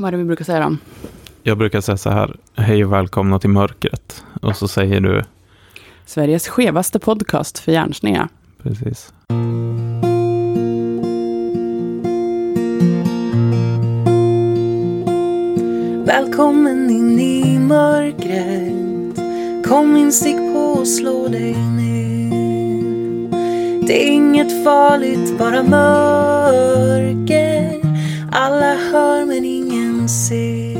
Vad är det vi brukar säga då? Jag brukar säga så här, hej och välkomna till mörkret. Och så säger du, Sveriges skevaste podcast för hjärnsneda. precis. Välkommen in i mörkret Kom in, stick på och slå dig ner Det är inget farligt, bara mörker ser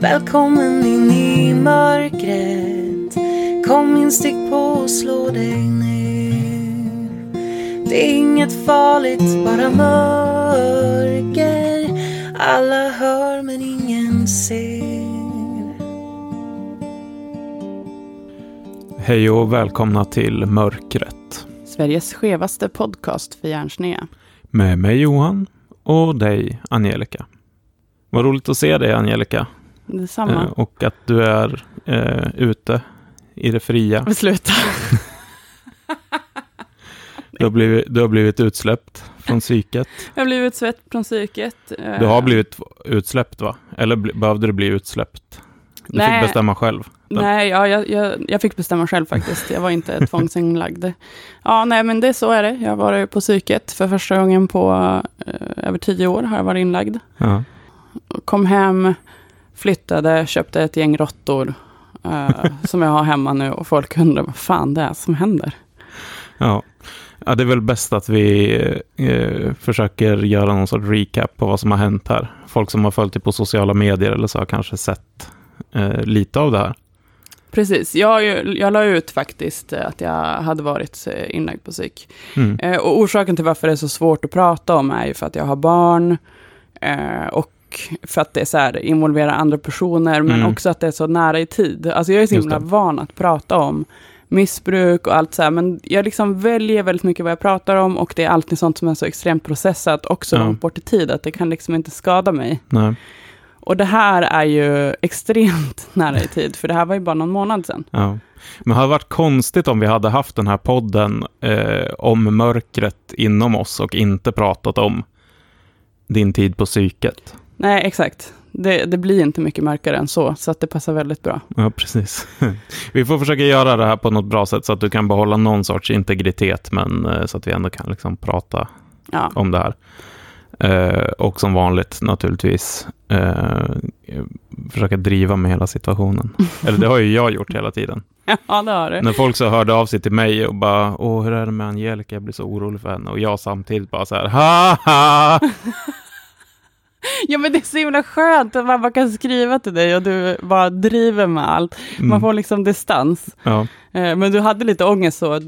Välkommen in i mörkret Kom in, stick på och slå dig ner Det är inget farligt, bara mörker alla hör men ingen ser. Hej och välkomna till mörkret. Sveriges skevaste podcast för hjärnsneda. Med mig Johan och dig Angelica. Vad roligt att se dig Angelica. Detsamma. Eh, och att du är eh, ute i det fria. Sluta. Du har blivit, du har blivit utsläppt från psyket. Jag har blivit svett från psyket. Eh, Du har blivit utsläppt va? Eller behövde du bli utsläppt? Du Nej. fick bestämma själv. Nej, ja, jag, jag, jag fick bestämma själv faktiskt. Jag var inte tvångsinlagd. Ja, nej, men det så är det. Jag har varit på psyket för första gången på eh, över tio år. Har jag varit inlagd. Ja. Kom hem, flyttade, köpte ett gäng råttor. eh, som jag har hemma nu och folk undrar vad fan det är som händer. Ja. ja, det är väl bäst att vi eh, försöker göra någon sorts recap på vad som har hänt här. Folk som har följt det på sociala medier eller så har kanske sett eh, lite av det här. Precis, jag, jag la ut faktiskt eh, att jag hade varit eh, inlagd på psyk. Mm. Eh, och orsaken till varför det är så svårt att prata om är ju för att jag har barn. Och för att det är så här, involverar andra personer, men Mm. också att det är så nära i tid. Alltså jag är så himla van att prata om missbruk och allt så här, men jag liksom väljer väldigt mycket vad jag pratar om och det är alltid sånt som är så extremt processat också Ja. långt bort i tid, att det kan liksom inte skada mig. Nej. Och det här är ju extremt nära i tid, för det här var ju bara någon månad sedan. Ja. Men det hade varit konstigt om vi hade haft den här podden eh, om mörkret inom oss och inte pratat om din tid på psyket. Nej, exakt. Det, det blir inte mycket mörkare än så, så att det passar väldigt bra. Ja, precis. Vi får försöka göra det här på något bra sätt så att du kan behålla någon sorts integritet, men eh, så att vi ändå kan liksom prata Ja, om det här. Eh, och som vanligt naturligtvis eh, försöka driva med hela situationen. Eller det har ju jag gjort hela tiden. ja det har du. När folk så hörde av sig till mig och bara, åh hur är det med Angelica, jag blir så orolig för henne. Och jag samtidigt bara så här, ha ha! Ja, men det är så himla skönt att man bara kan skriva till dig och du bara driver med allt. Man Mm. får liksom distans. Ja. Eh, Men du hade lite ångest så,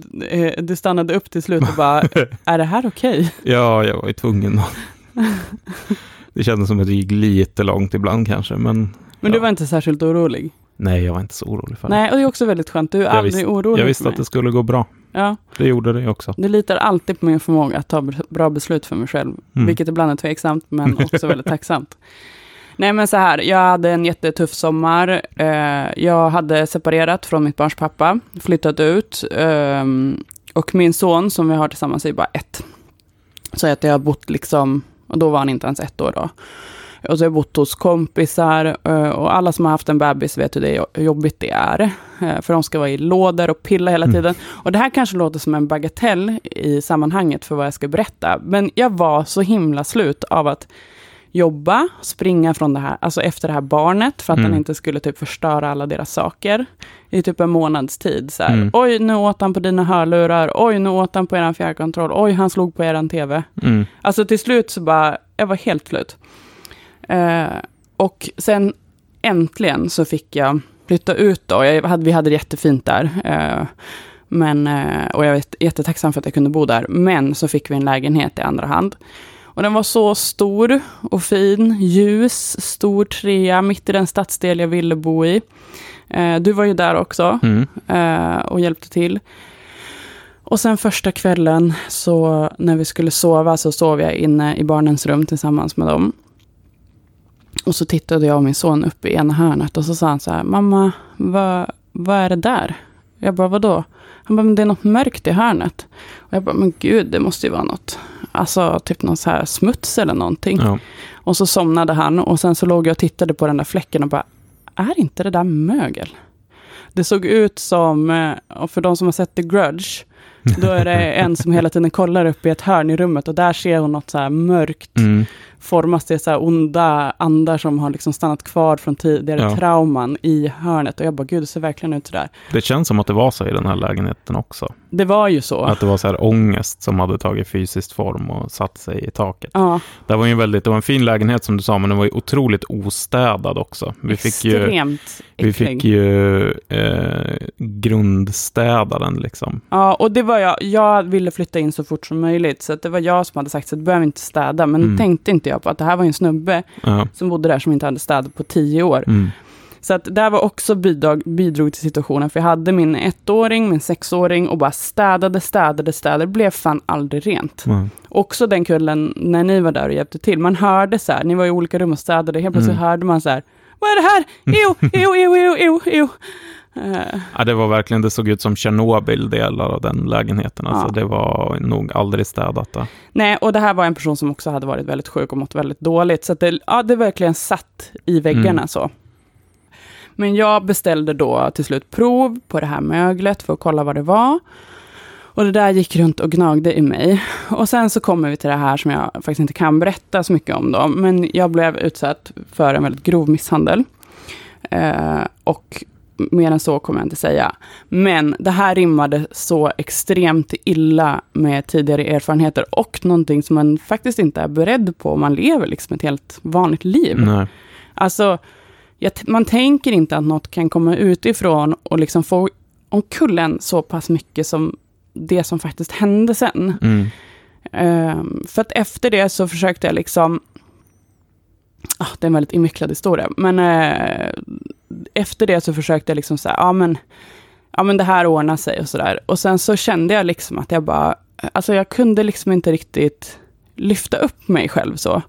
du stannade upp till slut och bara, är det här okej? ja, jag var ju tvungen. att- Det kändes som att det gick lite långt ibland kanske, men Men du Ja. var inte särskilt orolig? nej, jag var inte så orolig för det. Nej, och det är också väldigt skönt. Du är Jag aldrig visste- orolig Jag visste att det skulle gå bra. Ja, Det gjorde det också. du litar alltid på min förmåga att ta br- bra beslut för mig själv. Mm. Vilket ibland är tveksamt, men också väldigt tacksamt. Nej, men så här, jag hade en jättetuff sommar. Eh, jag hade separerat från mitt barns pappa, flyttat ut. ehm, och min son, som vi har tillsammans, är bara ett. Så att jag har bott liksom, och då var han inte ens ett år då. Och så har jag bott hos kompisar eh, och alla som har haft en bebis vet hur det är, hur jobbigt det är. Eh, För de ska vara i lådor och pilla hela Mm. tiden. Och det här kanske låter som en bagatell i sammanhanget för vad jag ska berätta. Men jag var så himla slut av att jobba, springa från det här, alltså efter det här barnet, för att Mm. den inte skulle typ förstöra alla deras saker. I typ en månads tid. Så Mm. Oj, nu åt han på dina hörlurar. Oj, nu åt han på eran fjärrkontroll. Oj, han slog på eran tv. Mm. Alltså till slut så bara, jag var helt slut. Eh, och sen äntligen så fick jag flytta ut då. Jag hade, vi hade det jättefint där. Eh, men, eh, och jag är jättetacksam för att jag kunde bo där. Men så fick vi en lägenhet i andra hand. Och den var så stor och fin, ljus, stor trea, mitt i den stadsdel jag ville bo i. Eh, du var ju där också Mm. eh, och hjälpte till. Och sen första kvällen, så när vi skulle sova, så sov jag inne i barnens rum tillsammans med dem. Och så tittade jag och min son upp i ena hörnet och så sa han så här, mamma, vad, vad är det där? Jag bara, vadå? Han bara, men det är något mörkt i hörnet. Och jag bara, men gud, det måste ju vara något. Alltså, typ någon så här smuts eller någonting. Ja. Och så somnade han och sen så låg jag och tittade på den där fläcken och bara, är inte det där mögel? Det såg ut som, eh, och för de som har sett The Grudge, då är det en som hela tiden kollar upp i ett hörn i rummet och där ser hon något så här mörkt, Mm. Formas det så onda andar som har liksom stannat kvar från tidigare Ja. trauman i hörnet. Och jag bara, gud det ser verkligen ut sådär. Det känns som att det var så i den här lägenheten också. Det var ju så. Att det var så här ångest som hade tagit fysisk form och satt sig i taket. Ja, Det var ju väldigt, det var en fin lägenhet som du sa, men den var ju otroligt ostädad också. Vi fick ju, extremt vi fick ju eh, grundstäda den liksom. Ja, och det var jag. Jag ville flytta in så fort som möjligt. Så det var jag som hade sagt så att du behöver inte städa. Men Mm. tänkte inte jag på att det här var en snubbe Ja. som bodde där som inte hade städat på tio år. Mm. Så att det här var också bidrag, bidrog till situationen. För jag hade min ettåring, min sexåring och bara städade, städade, städade. Det blev fan aldrig rent. Ja. Också den kvällen när ni var där och hjälpte till. Man hörde så här, ni var i olika rum och städade. Helt plötsligt Mm. hörde man så här, vad är det här? Jo, jo, jo, jo, jo, jo. Eh, Ja, det var verkligen, det såg ut som Tjernobyl delar av den lägenheten. Alltså, Ja. Det var nog aldrig städat där. Nej, och det här var en person som också hade varit väldigt sjuk och mått väldigt dåligt. Så det, ja, det verkligen satt i väggarna Mm. så. Men jag beställde då till slut prov på det här möglet för att kolla vad det var. Och det där gick runt och gnagde i mig. Och sen så kommer vi till det här som jag faktiskt inte kan berätta så mycket om då. Men jag blev utsatt för en väldigt grov misshandel. Eh, och mer än så kommer jag inte säga. Men det här rimmade så extremt illa med tidigare erfarenheter och någonting som man faktiskt inte är beredd på om man lever liksom ett helt vanligt liv. Nej. Alltså, man tänker inte att något kan komma utifrån och liksom få omkull en så pass mycket som det som faktiskt hände sen. Mm. Ehm, för att efter det så försökte jag liksom... Ah, det är en väldigt invecklad historia, men eh, efter det så försökte jag liksom säga, ja men, ja men det här ordnar sig och sådär. Och sen så kände jag liksom att jag bara, alltså jag kunde liksom inte riktigt lyfta upp mig själv så.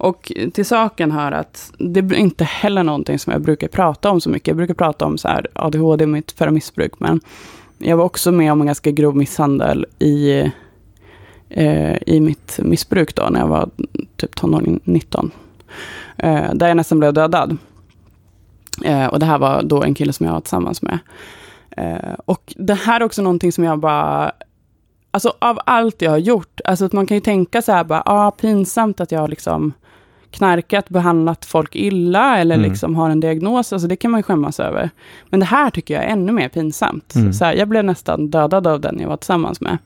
Och till saken hör att det är inte heller någonting som jag brukar prata om så mycket. Jag brukar prata om så här ADHD, mitt förra missbruk, men jag var också med om en ganska grov misshandel i, eh, i mitt missbruk då, när jag var typ tonåring, 19. Eh, där jag nästan blev dödad. Eh, och det här var då en kille som jag var tillsammans med. Eh, och det här är också någonting som jag bara... Alltså av allt jag har gjort, alltså att man kan ju tänka så här bara, ah, pinsamt att jag har liksom knarkat, behandlat folk illa eller Mm. liksom har en diagnos, alltså det kan man skämmas över. Men det här tycker jag är ännu mer pinsamt. Mm. Så här, jag blev nästan dödad av den jag var tillsammans med.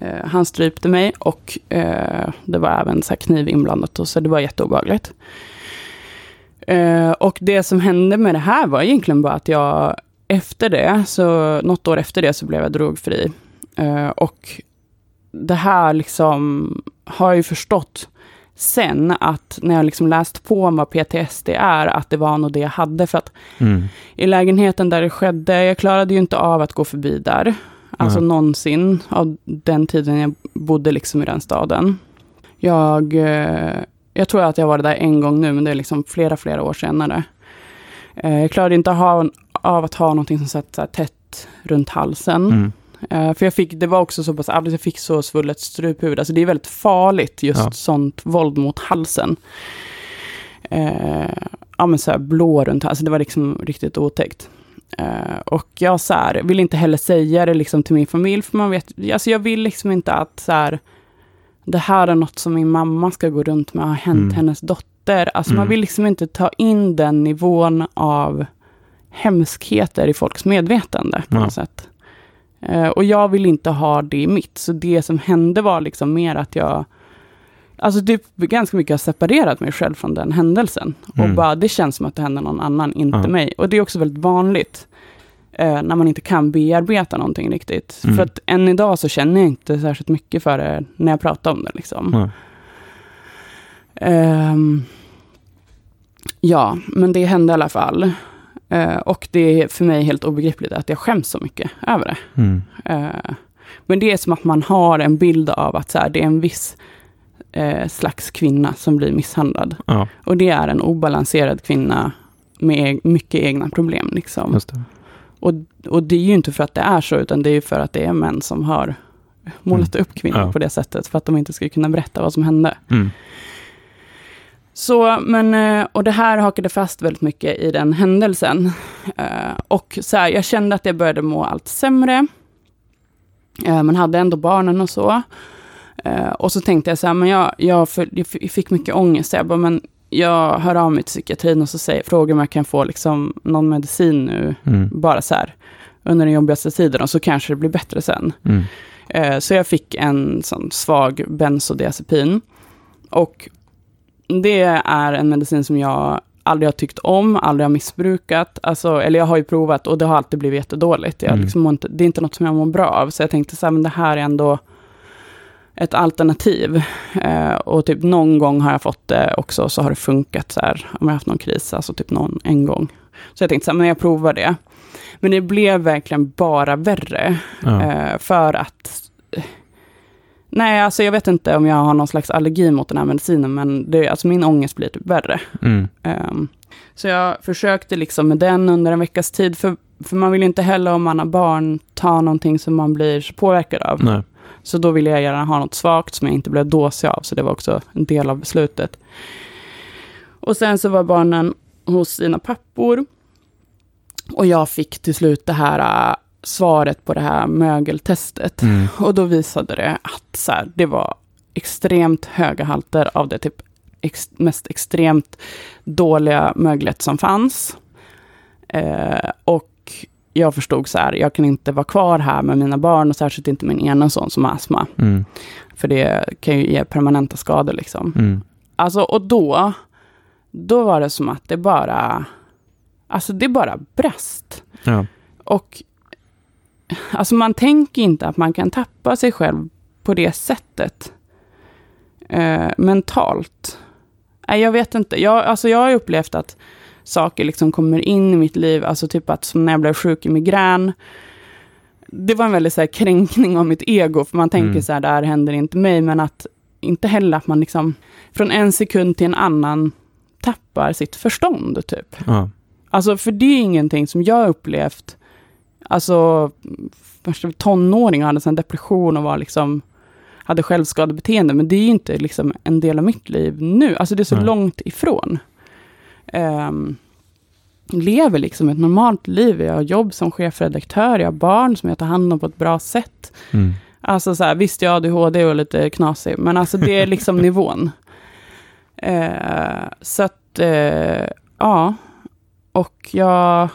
Eh, han strypte mig och eh, det var även så här kniv inblandat, och så det var jätteobehagligt. Eh, och det som hände med det här var egentligen bara att jag efter det, så något år efter det så blev jag drogfri. Eh, och det här liksom har jag ju förstått sen att när jag liksom läst på om vad PTSD är, att det var nog det jag hade. För att Mm. i lägenheten där det skedde, jag klarade ju inte av att gå förbi där. Alltså Nej. någonsin av den tiden jag bodde liksom i den staden. Jag, eh, jag tror att jag var där en gång nu, men det är liksom flera, flera år senare. Eh, jag klarade inte av att ha någonting som satt tätt runt halsen. Mm. Eh, för jag fick, det var också så pass jag fick så svullet struphuvud. Alltså det är väldigt farligt, just Ja. sånt våld mot halsen. Eh, ja men så här blå runt halsen, det var liksom riktigt otäckt. Eh, och jag så här, vill inte heller säga det liksom till min familj, för man vet, alltså jag vill liksom inte att så här, det här är något som min mamma ska gå runt med, har hänt Mm. hennes dotter. Alltså man Mm. vill liksom inte ta in den nivån av hemskheter i folks medvetande på Ja. något sätt. Eh, och jag vill inte ha det i mitt, så det som hände var liksom mer att jag Alltså typ ganska mycket har separerat mig själv från den händelsen. Mm. Och bara, det känns som att det händer någon annan, inte Ja. mig. Och det är också väldigt vanligt. Eh, när man inte kan bearbeta någonting riktigt. Mm. För att än idag så känner jag inte särskilt mycket för det när jag pratar om det. Liksom. Ja. Ehm, ja, men det hände i alla fall. Eh, och det är för mig helt obegripligt att jag skäms så mycket över det. Mm. Eh, men det är som att man har en bild av att så här, det är en viss eh, slags kvinna som blir misshandlad. Ja, Och det är en obalanserad kvinna med e- mycket egna problem. Liksom. det. Och, och det är ju inte för att det är så, utan det är för att det är män som har målat upp kvinnor Ja. på det sättet, för att de inte ska kunna berätta vad som hände. Mm. Så, men, eh, och det här hakade fast väldigt mycket i den händelsen. Eh, Och så här, jag kände att jag började må allt sämre. Eh, Men hade ändå barnen och så. Och så tänkte jag så här, men jag, jag, fick mycket ångest. Jag bara, men jag hör av mig till psykiatrin och så säger, frågar om jag kan få liksom någon medicin nu. Mm. Bara så här, under den jobbigaste tiden. Och så kanske det blir bättre sen. Mm. Så jag fick en sån svag bensodiazepin. Och det är en medicin som jag aldrig har tyckt om, aldrig har missbrukat. Alltså, eller jag har ju provat och det har alltid blivit jättedåligt. Jag Mm. liksom inte, det är inte något som jag mår bra av. Så jag tänkte så här, men det här är ändå ett alternativ. Eh, och typ någon gång har jag fått det också, så har det funkat så här, om jag har haft någon kris, alltså typ någon, en gång. Så jag tänkte så här, men jag provar det. Men det blev verkligen bara värre. Ja. Eh, för att... Nej, alltså jag vet inte om jag har någon slags allergi mot den här medicinen, men det, alltså min ångest blir typ värre. Mm. Ehm, så jag försökte liksom med den under en veckas tid, för, för man vill ju inte heller om man har barn ta någonting som man blir påverkad av. Nej. Så då ville jag gärna ha något svagt som jag inte blev dåsig av, så det var också en del av beslutet. Och sen så var barnen hos sina pappor. Och jag fick till slut det här äh, svaret på det här mögeltestet. Mm. Och då visade det att så här, det var extremt höga halter av det typ ex, mest extremt dåliga möglet som fanns. Eh, och jag förstod så här, jag kan inte vara kvar här med mina barn och särskilt inte min ena son som har astma. Mm. För det kan ju ge permanenta skador liksom. Mm. Alltså, och då, då var det som att det bara, alltså det bara brast. Ja. Och alltså man tänker inte att man kan tappa sig själv på det sättet. Eh, mentalt. Nej, jag vet inte. Jag, alltså jag har upplevt att saker liksom kommer in i mitt liv. Alltså typ att som när jag blev sjuk i migrän. Det var en väldigt så här, kränkning av mitt ego. För man tänker Mm. så här, det här händer inte mig. Men att inte heller att man liksom från en sekund till en annan tappar sitt förstånd typ. Ja. Alltså, för det är ingenting som jag har upplevt. Alltså, tonåring och hade en depression och var liksom, hade självskadebeteende, men det är ju inte liksom en del av mitt liv nu. Alltså det är så Nej. långt ifrån. Um, lever liksom ett normalt liv. Jag har jobb som chefredaktör, jag har barn som jag tar hand om på ett bra sätt. Mm. Alltså så här, visst jag har ADHD och lite knasig, men alltså det är liksom nivån. Eh, så att, eh, ja. Och jag...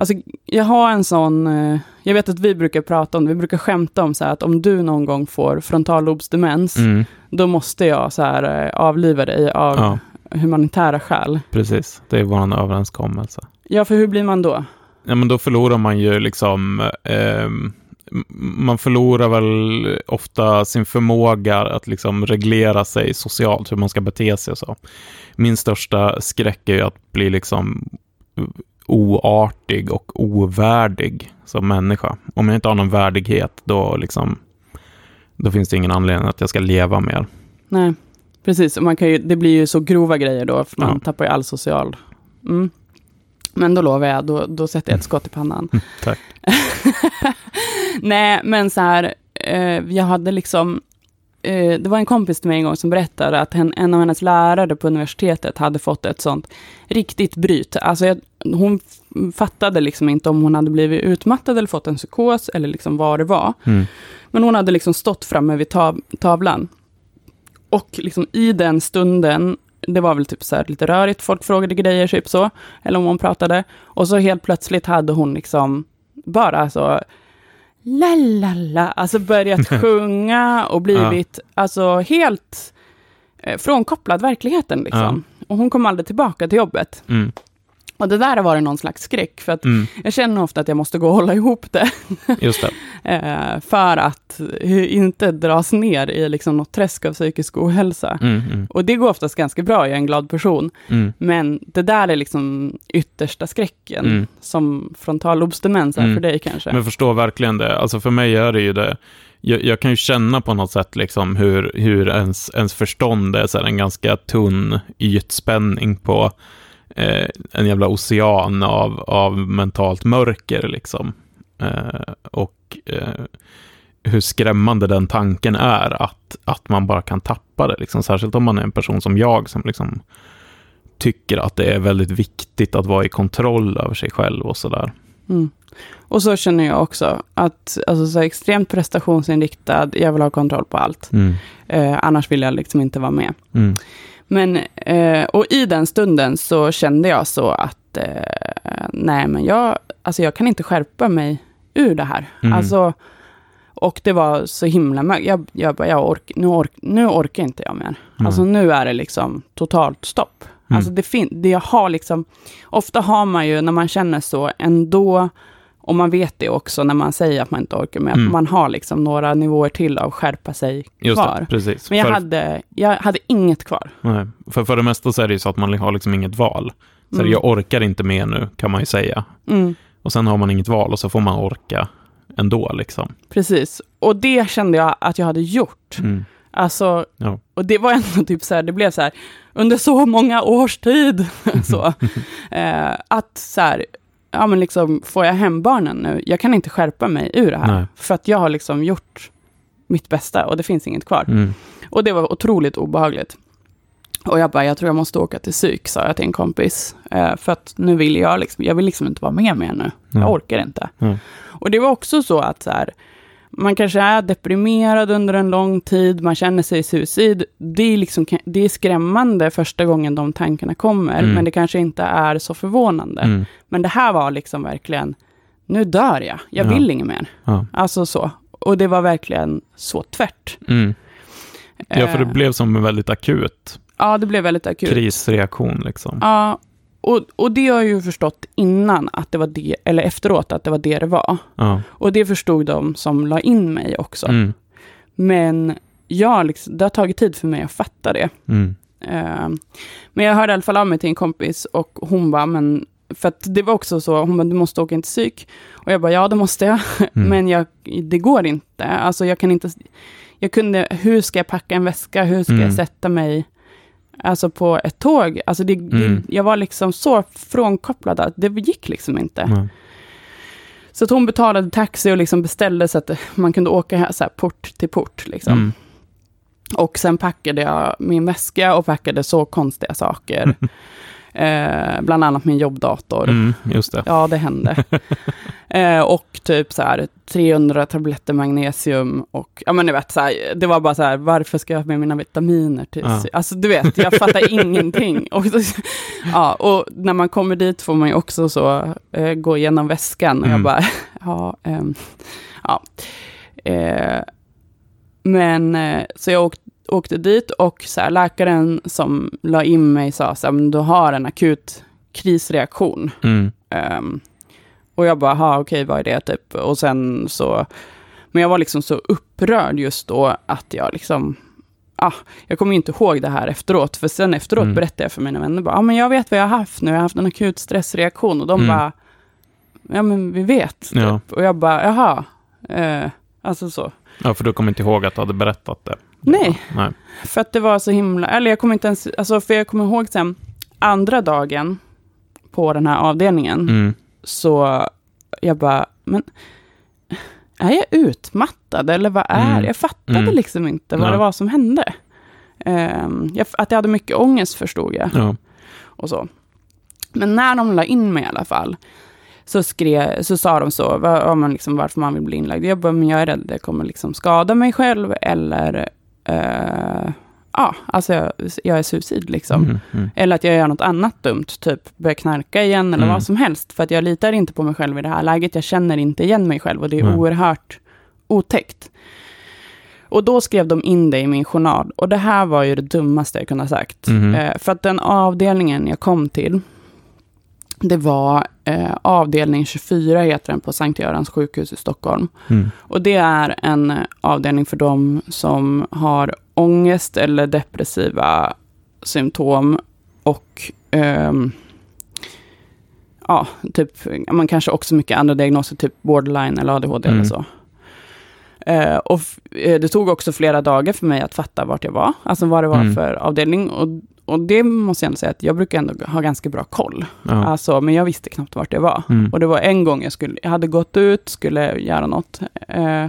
Alltså, jag har en sån... Eh, jag vet att vi brukar prata om det, vi brukar skämta om så här att om du någon gång får frontallobsdemens, Mm. då måste jag så här eh, avliva dig av Ja, humanitära skäl. precis. Det är vår överenskommelse. Ja, för hur blir man då? Ja, men då förlorar man ju liksom... m- man förlorar väl ofta sin förmåga att liksom reglera sig socialt, hur man ska bete sig och så. Min största skräck är ju att bli liksom oartig och ovärdig som människa. Om jag inte har någon värdighet, då liksom då finns det ingen anledning att jag ska leva mer. Nej, precis. Och man kan ju, det blir ju så grova grejer då, för man Ja. tappar ju all social... Mm. Men då lovar jag, då, då sätter jag ett skott i pannan. Tack. Nej, men så här, eh, jag hade liksom... Eh, det var en kompis till mig en gång som berättade att en, en av hennes lärare på universitetet hade fått ett sånt riktigt bryt. Alltså jag, hon fattade liksom inte om hon hade blivit utmattad eller fått en psykos eller liksom vad det var. Mm. Men hon hade liksom stått framme vid tav tavlan. Och liksom i den stunden, det var väl typ så lite rörigt, folk frågade grejer, typ så, eller om hon pratade. Och så helt plötsligt hade hon liksom bara så, la la la, alltså börjat sjunga och blivit alltså helt eh, frånkopplad verkligheten liksom. Och hon kom aldrig tillbaka till jobbet. Mm. Och det där har varit någon slags skräck, för att Mm. jag känner ofta att jag måste gå och hålla ihop det. Just det. Eh, för att inte dras ner i liksom något träsk av psykisk ohälsa. Mm, mm, Och det går oftast ganska bra, jag är en glad person. mm. Men det där är liksom yttersta skräcken, Mm. som frontallobsdemens är Mm. för dig kanske. Men förstår verkligen det. Alltså för mig är det ju det. Jag, jag kan ju känna på något sätt liksom hur, hur ens, ens förstånd är så en ganska tunn ytspänning på eh, en jävla ocean av, av mentalt mörker liksom. Eh, och eh, hur skrämmande den tanken är att, att man bara kan tappa det. Liksom. Särskilt om man är en person som jag som liksom tycker att det är väldigt viktigt att vara i kontroll över sig själv och sådär. Mm. Och så känner jag också, att alltså, så extremt prestationsinriktad, jag vill ha kontroll på allt. Mm. Eh, annars vill jag liksom inte vara med. Mm. Men, eh, och i den stunden så kände jag så att, eh, nej men jag, alltså jag kan inte skärpa mig ur det här. Mm. Alltså, och det var så himla mörkt. Jag, jag bara, jag ork, nu, ork, nu orkar inte jag mer. Nej. Alltså nu är det liksom totalt stopp. Mm. Alltså det, fin- det jag har liksom, ofta har man ju när man känner så ändå, och man vet det också när man säger att man inte orkar med, Mm. man har liksom några nivåer till av skärpa sig Just kvar. det, precis. Men jag för, hade, jag hade inget kvar. nej, för, för det mesta så är det ju så att man har liksom inget val. Så Mm. jag orkar inte mer nu, kan man ju säga. Mm, Och sen har man inget val och så får man orka ändå liksom. precis. Och det kände jag att jag hade gjort. Mm. Alltså, Ja. och det var ändå typ så här, det blev så här, under så många års tid, så, eh, att så här, ja men liksom, får jag hem barnen nu, jag kan inte skärpa mig ur det här, Nej. för att jag har liksom gjort mitt bästa och det finns inget kvar. Mm. Och det var otroligt obehagligt. Och jag bara, jag tror jag måste åka till psyk, sa jag till en kompis. Eh, för att nu vill jag liksom, jag vill liksom inte vara med mer nu. Nej. Jag orkar inte. Nej. Och det var också så att så här, man kanske är deprimerad under en lång tid, man känner sig suicid. Det är, liksom, det är skrämmande första gången de tankarna kommer, Mm. men det kanske inte är så förvånande. Mm. Men det här var liksom verkligen, nu dör jag, jag Ja. vill inget mer. Ja. Alltså så. Och det var verkligen så tvärt. Mm. Ja, för det Eh, blev som en väldigt akut Ja, det blev väldigt akut. krisreaktion liksom. Ja, och, och det har jag ju förstått innan, att det var det, eller efteråt, att det var det det var. Ja. Och det förstod de som la in mig också. Mm. Men jag, liksom, det har tagit tid för mig att fatta det. Mm. Eh, men jag hörde i alla fall av mig till en kompis och hon bara, men för att det var också så, hon bara, du måste åka in till psyk. Och jag bara, ja det måste jag, Mm. men jag, det går inte. Alltså jag kan inte, jag kunde, hur ska jag packa en väska, hur ska Mm. jag sätta mig, alltså på ett tåg. Alltså det, Mm. jag var liksom så frånkopplad att det gick liksom inte. Nej. Så att hon betalade taxi och liksom beställde så att man kunde åka här, så här, port till port. Liksom. Mm. Och sen packade jag min väska och packade så konstiga saker. eh, bland annat min jobbdator. Mm, just det. Ja, det hände. eh, och typ så här 300 tabletter magnesium och ja men ni vet så här, det var bara så här, varför ska jag ha med mina vitaminer till Ja. Alltså du vet, jag fattar ingenting. Och, ja, och när man kommer dit får man ju också så eh, gå igenom väskan och jag Mm. bara, ja, ehm, ja. Eh, men eh, så jag åkte, åkte dit och så här, läkaren som la in mig sa så här, du har en akut krisreaktion. Mm. Ehm, och jag bara, ha okej, vad är det typ? Och sen så, men jag var liksom så upprörd just då att jag liksom, ah, jag kommer inte ihåg det här efteråt, för sen efteråt Mm. berättade jag för mina vänner, bara, ah, men jag vet vad jag har haft nu, jag har haft en akut stressreaktion, och de Mm. bara, ja men vi vet, typ. Ja. och jag bara, jaha, eh, alltså så. ja, för du kommer inte ihåg att du hade berättat det. Nej, Nej. för att det var så himla, eller jag kommer inte ens, alltså för jag kommer ihåg sen, andra dagen på den här avdelningen, Mm. så jag bara, men är jag utmattad eller vad är Mm. Jag fattade Mm. liksom inte vad Ja. det var som hände. Ehm, jag, att jag hade mycket ångest förstod jag. Ja. Och så. Men när de la in mig i alla fall, så, skrev, så sa de så, vad, ja, men liksom, varför man vill bli inlagd. Jag bara, men jag är rädd att jag kommer liksom skada mig själv eller eh, ja, alltså jag, jag är suicid liksom. Mm. Mm. Eller att jag gör något annat dumt, typ börjar knarka igen eller Mm. vad som helst. För att jag litar inte på mig själv i det här läget. Jag känner inte igen mig själv och det är Nej. oerhört otäckt. Och då skrev de in det i min journal. Och det här var ju det dummaste jag kunde ha sagt. Mhm. Eh, för att den avdelningen jag kom till, det var eh, avdelning 24, heter den på Sankt Görans sjukhus i Stockholm. Mm. Och det är en eh, avdelning för dem som har ångest eller depressiva symptom och ehm, ja, typ, man kanske också mycket andra diagnoser, typ borderline eller ADHD Mm. eller så. Eh, och eh, det tog också flera dagar för mig att fatta vart jag var, alltså vad det var Mm. för avdelning. Och, och det måste jag ändå säga att jag brukar ändå ha ganska bra koll. Ja. Alltså, men jag visste knappt vart det var. Mm. Och det var en gång jag, skulle, jag hade gått ut, skulle göra något. Eh,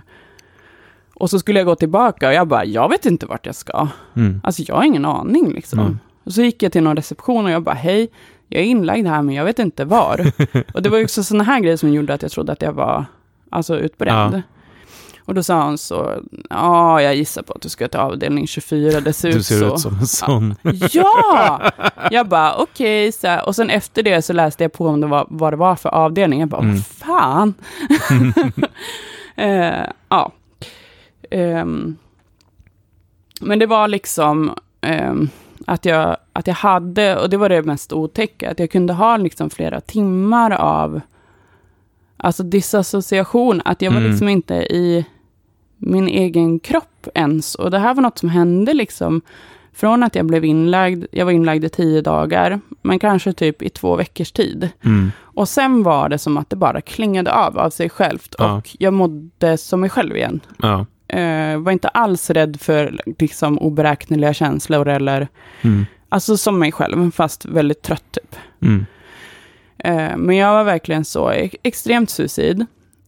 och så skulle jag gå tillbaka och jag bara, jag vet inte vart jag ska. Mm. Alltså jag har ingen aning liksom. Mm. Och så gick jag till någon reception och jag bara, hej, jag är inlagd här men jag vet inte var. och det var ju också sådana här grejer som gjorde att jag trodde att jag var alltså, utbränd. Ja. Och då sa han så, ja, jag gissar på att du ska till avdelning 24, det ser Du ut ser så. ut som en sån. Ja! Jag bara, okej, så här. och sen efter det så läste jag på om det var, vad det var för avdelning. Jag bara, Mm. vad fan? eh, ja. Ehm, men det var liksom ehm, att, jag, att jag hade, och det var det mest otäcka, att jag kunde ha liksom flera timmar av alltså disassociation, att jag var Mm. liksom inte i min egen kropp ens. Och det här var något som hände liksom från att jag blev inlagd, jag var inlagd i tio dagar, men kanske typ i två veckors tid. Mm. Och sen var det som att det bara klingade av av sig självt Ja. och jag mådde som mig själv igen. Ja. Eh, var inte alls rädd för liksom oberäkneliga känslor eller, Mm. alltså som mig själv, fast väldigt trött typ. Mm. Eh, men jag var verkligen så e- extremt suicid.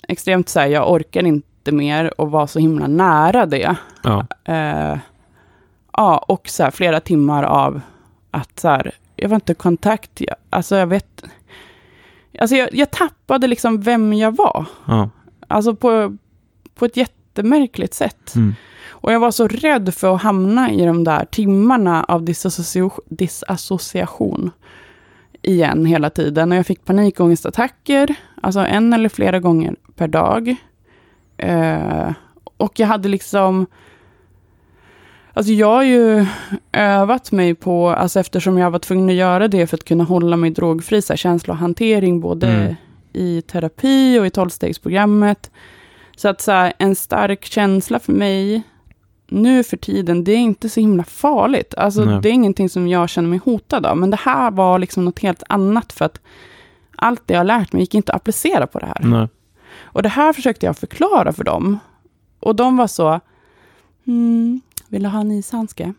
Extremt så här, jag orkar inte mer och var så himla nära det. Ja. Eh, ja, och så här, flera timmar av att så här, jag var inte i kontakt. Jag, alltså jag vet, alltså jag, jag tappade liksom vem jag var. Ja. Alltså på, på ett jättemärkligt sätt. Mm. Och jag var så rädd för att hamna i de där timmarna av disassocia- disassociation igen hela tiden. Och jag fick panikångestattacker, alltså en eller flera gånger per dag. Eh, och jag hade liksom... Alltså jag har ju övat mig på, alltså eftersom jag var tvungen att göra det för att kunna hålla mig drogfri, så här, känslohantering både Mm. i terapi och i tolvstegsprogrammet. Så att så här, en stark känsla för mig nu för tiden, det är inte så himla farligt. Alltså Nej. det är ingenting som jag känner mig hotad av. Men det här var liksom något helt annat för att allt det jag har lärt mig gick inte att applicera på det här. Nej. Och det här försökte jag förklara för dem. Och de var så, mm, vill du ha en ishandske?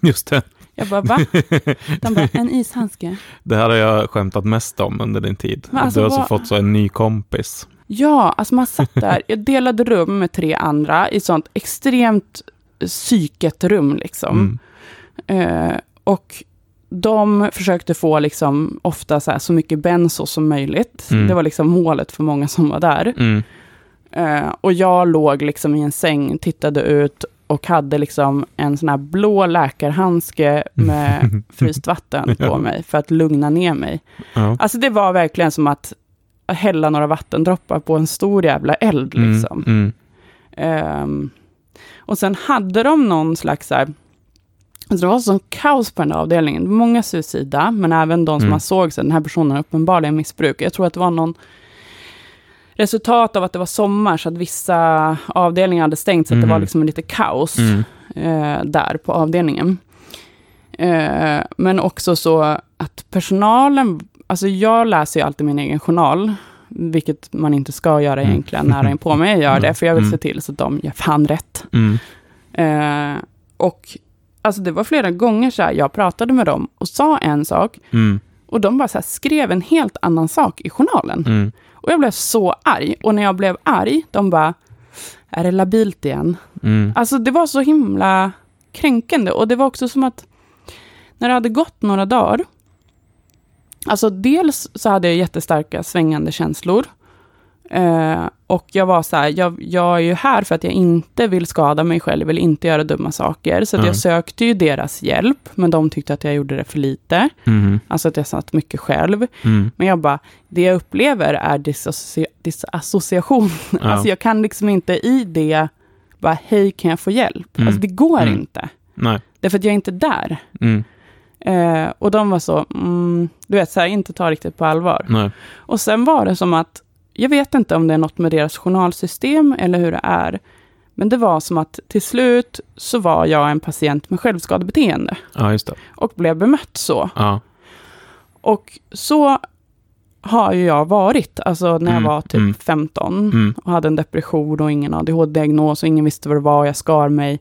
Just det. Jag bara, va? De bara, en ishandske? Det här har jag skämtat mest om under din tid. Alltså, du har alltså vad- fått så en ny kompis. Ja, alltså man satt där, jag delade rum med tre andra i sånt extremt psyket rum liksom. Mm. Eh, och de försökte få liksom ofta så, här, så mycket benzo som möjligt. Mm. Det var liksom målet för många som var där. Mm. Eh, och jag låg liksom i en säng, tittade ut och hade liksom en sån här blå läkarhandske med fryst vatten på mig för att lugna ner mig. Ja. Alltså det var verkligen som att hälla några vattendroppar på en stor jävla eld. Mm. Liksom. Mm. Ehm, och sen hade de någon slags så här, alltså det var sån kaos på den där avdelningen. Många suicida, men även de som Mm. man såg att den här personen har uppenbarligen missbruk. Jag tror att det var någon resultat av att det var sommar, så att vissa avdelningar hade stängt, så att det var liksom lite kaos Mm. eh, där på avdelningen. Eh, men också så att personalen, alltså jag läser ju alltid min egen journal, vilket man inte ska göra Mm. egentligen nära in på mig. Jag gör det, för jag vill Mm. se till så att de gör fan rätt. Mm. Eh, och alltså det var flera gånger så här, jag pratade med dem och sa en sak, Mm. och de bara så här, skrev en helt annan sak i journalen. Mm. Och jag blev så arg. Och när jag blev arg, de bara, är det labilt igen? Mm. Alltså det var så himla kränkande. Och det var också som att när det hade gått några dagar, alltså dels så hade jag jättestarka svängande känslor. Eh, och jag var så här, jag, jag är ju här för att jag inte vill skada mig själv, vill inte göra dumma saker. Så Mm. jag sökte ju deras hjälp, men de tyckte att jag gjorde det för lite. Mm. Alltså att jag satt mycket själv. Mm. Men jag bara, det jag upplever är disassocia- disassociation. Ja. Alltså jag kan liksom inte i det bara, hej kan jag få hjälp? Mm. Alltså det går Mm. inte. Nej. Därför att jag är inte där. Mm. Eh, och de var så, du vet, så här, inte ta riktigt på allvar. Nej. Och sen var det som att, jag vet inte om det är något med deras journalsystem eller hur det är. Men det var som att till slut så var jag en patient med självskadebeteende. Ja, just det. Och blev bemött så. Ja. Och så har ju jag varit, alltså när jag Mm, var typ mm. 15 Mm. och hade en depression och ingen ADHD-diagnos och ingen visste vad det var och jag skar mig.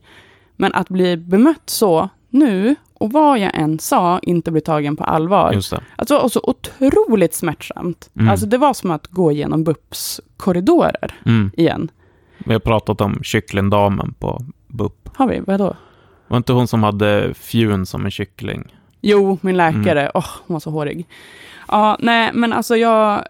Men att bli bemött så nu och vad jag än sa, inte bli tagen på allvar. Just det. Alltså, och så otroligt smärtsamt. Mm. Alltså det var som att gå igenom BUPs korridorer Mm. igen. Vi har pratat om kycklingdamen på BUP. Har vi? Vadå? Var inte hon som hade fjun som en kyckling? Jo, min läkare. Åh, hon var så hårig. Ja, nej, men alltså jag...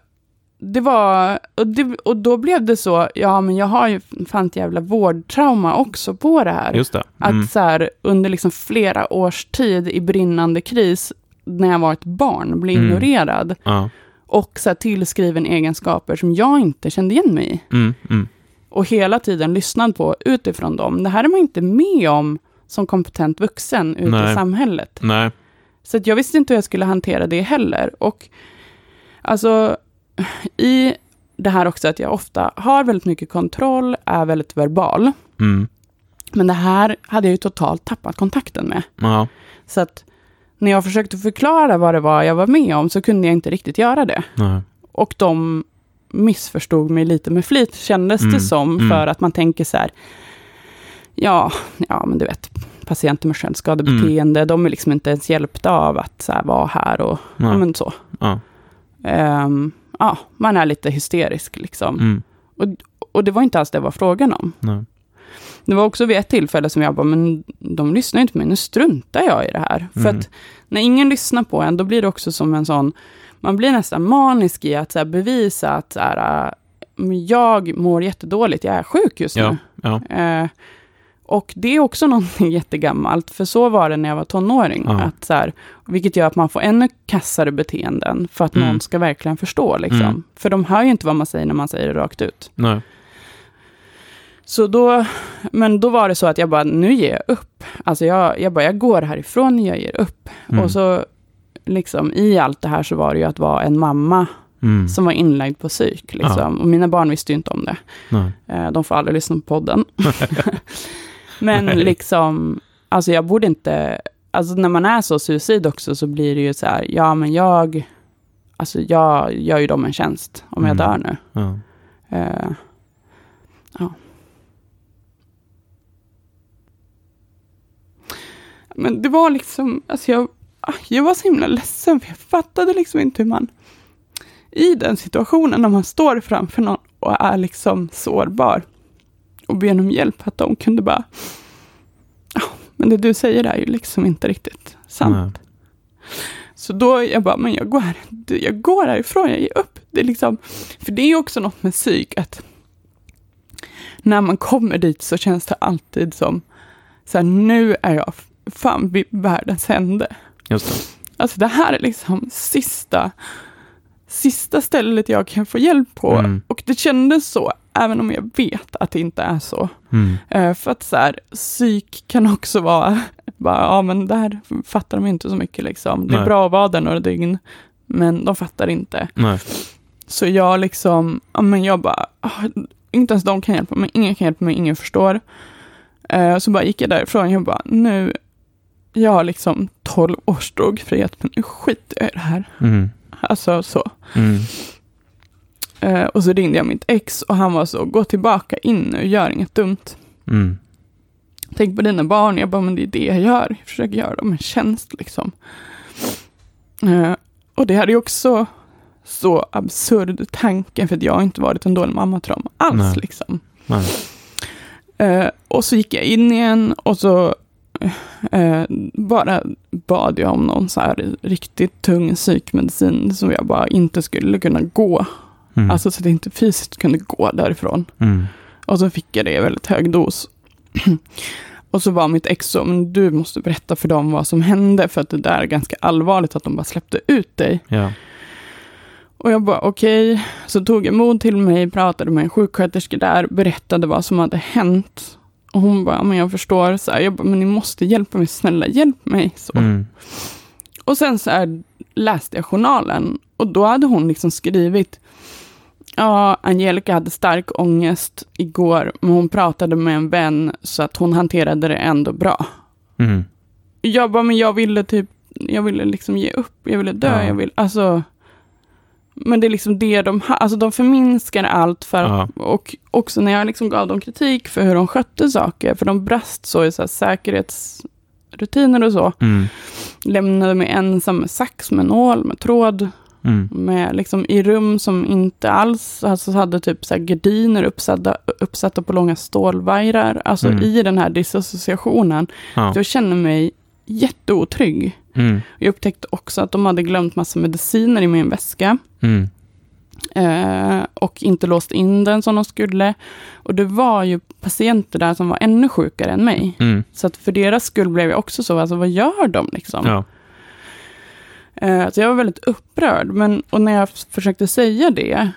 Det var... Och, det, och då blev det så, ja men jag har ju fan ett jävla vårdtrauma också på det här. Just det. Att Mm. så här, under liksom flera års tid i brinnande kris, när jag var ett barn, bli Mm. ignorerad. Ja. Och så här, tillskriven egenskaper som jag inte kände igen mig i. Mm. Mm. Och hela tiden lyssnad på utifrån dem. Det här är man inte med om som kompetent vuxen ute Nej. i samhället. Nej. Så att jag visste inte hur jag skulle hantera det heller. Och alltså, i det här också att jag ofta har väldigt mycket kontroll, är väldigt verbal. Mm. Men det här hade jag ju totalt tappat kontakten med. Ja. Så att när jag försökte förklara vad det var jag var med om så kunde jag inte riktigt göra det. Nej. Och de missförstod mig lite med flit, kändes Mm, det som. mm. För att man tänker så här, ja, ja men du vet, patienter med självskadebeteende, de är liksom inte ens hjälpta av att så här, vara här och ja, men så. Ja. Ehm, ja, man är lite hysterisk liksom. Mm. Och, och det var inte alls det var frågan om. Nej. Det var också vid ett tillfälle som jag bara, men de lyssnar inte på mig, nu struntar jag i det här. För Mm. att när ingen lyssnar på en, då blir det också som en sån, man blir nästan manisk i att här, bevisa att så här, äh, jag mår jättedåligt, jag är sjuk just Ja. nu. Ja. Eh, och det är också någonting jättegammalt, för så var det när jag var tonåring. Ja. Att så här, vilket gör att man får ännu kassare beteenden, för att Mm. någon ska verkligen förstå. Liksom. Mm. För de hör ju inte vad man säger när man säger det rakt ut. Nej. Så då, men då var det så att jag bara, nu ger jag upp. Alltså jag, jag bara, jag går härifrån, jag ger upp. Mm. Och så, liksom i allt det här så var det ju att vara en mamma Mm. som var inlagd på psyk. Liksom. Och mina barn visste ju inte om det. Nej. Eh, De får aldrig lyssna på podden. Men Nej. liksom, alltså jag borde inte, alltså när man är så suicid också så blir det ju så här, ja men jag, alltså jag gör ju dem en tjänst om jag Mm. dör nu. Ja. Eh, ja. Men det var liksom, alltså jag, ah, jag var så himla ledsen för jag fattade liksom inte hur man i den situationen när man står framför någon och är liksom sårbar och ber om hjälp, att de kunde bara, ja, men det du säger är ju liksom inte riktigt sant. Nej. Så då jag bara, men jag går, här, jag går härifrån, jag ger upp. Det är liksom, för det är också något med psyk, att när man kommer dit så känns det alltid som, så här, nu är jag fan vid världens ände. Just det. Alltså det här är liksom sista, sista stället jag kan få hjälp på. Mm. Och det kändes så, även om jag vet att det inte är så. Mm. Eh, för att så här, psyk kan också vara, bara, ja men där fattar de inte så mycket liksom. Det är Nej. bra att vara där några dygn, men de fattar inte. Nej. Så jag liksom, ja men jag bara, ah, inte ens de kan hjälpa mig, ingen kan hjälpa mig, ingen förstår. Eh, så bara gick jag därifrån, jag bara, nu, jag har liksom 12 års drogfrihet, men nu skiter jag i det här. Mm. Alltså så. Mm. Eh, och så ringde jag mitt ex och han var så, gå tillbaka in nu, gör inget dumt. Mm. Tänk på dina barn. Jag bara, men det är det jag gör. Jag försöker göra dem en tjänst liksom. Eh, och det hade ju också så absurd tanke, för att jag har inte varit en dålig mamma till dem alls. Nej. Liksom. Nej. Eh, och så gick jag in igen och så eh, bara bad jag om någon så här riktigt tung psykmedicin som jag bara inte skulle kunna gå. Mm. Alltså så att jag inte fysiskt kunde gå därifrån. Mm. Och så fick jag det i väldigt hög dos. och så var mitt ex så, men du måste berätta för dem vad som hände, för att det där är ganska allvarligt att de bara släppte ut dig. Ja. Och jag bara okej, så tog jag mod till mig, pratade med en sjuksköterska där, berättade vad som hade hänt. Och hon bara, men jag förstår, så här, jag bara, men ni måste hjälpa mig, snälla hjälp mig. Så. Mm. Och sen så här, läste jag journalen och då hade hon liksom skrivit Ja, Angelica hade stark ångest igår, men hon pratade med en vän så att hon hanterade det ändå bra. Mm. Jag bara, men jag ville typ, jag ville liksom ge upp, jag ville dö, Ja. jag vill, alltså. Men det är liksom det de har, alltså de förminskar allt för, Ja. och också när jag liksom gav dem kritik för hur de skötte saker, för de brast så i så här säkerhets, rutiner och så. Mm. Lämnade mig ensam med sax, med nål, med tråd. Mm. Med, liksom, I rum som inte alls alltså, hade typ så här, gardiner uppsatta, uppsatta på långa stålvajrar. Alltså Mm. i den här disassociationen. Ja. Jag känner mig jätteotrygg. Mm. Jag upptäckte också att de hade glömt massa mediciner i min väska. Mm. Eh, och inte låst in den som de skulle. Och det var ju patienter där som var ännu sjukare än mig. Mm. Så att för deras skull blev jag också så, alltså vad gör de liksom? Ja. Eh, så jag var väldigt upprörd. Men, och när jag försökte säga det,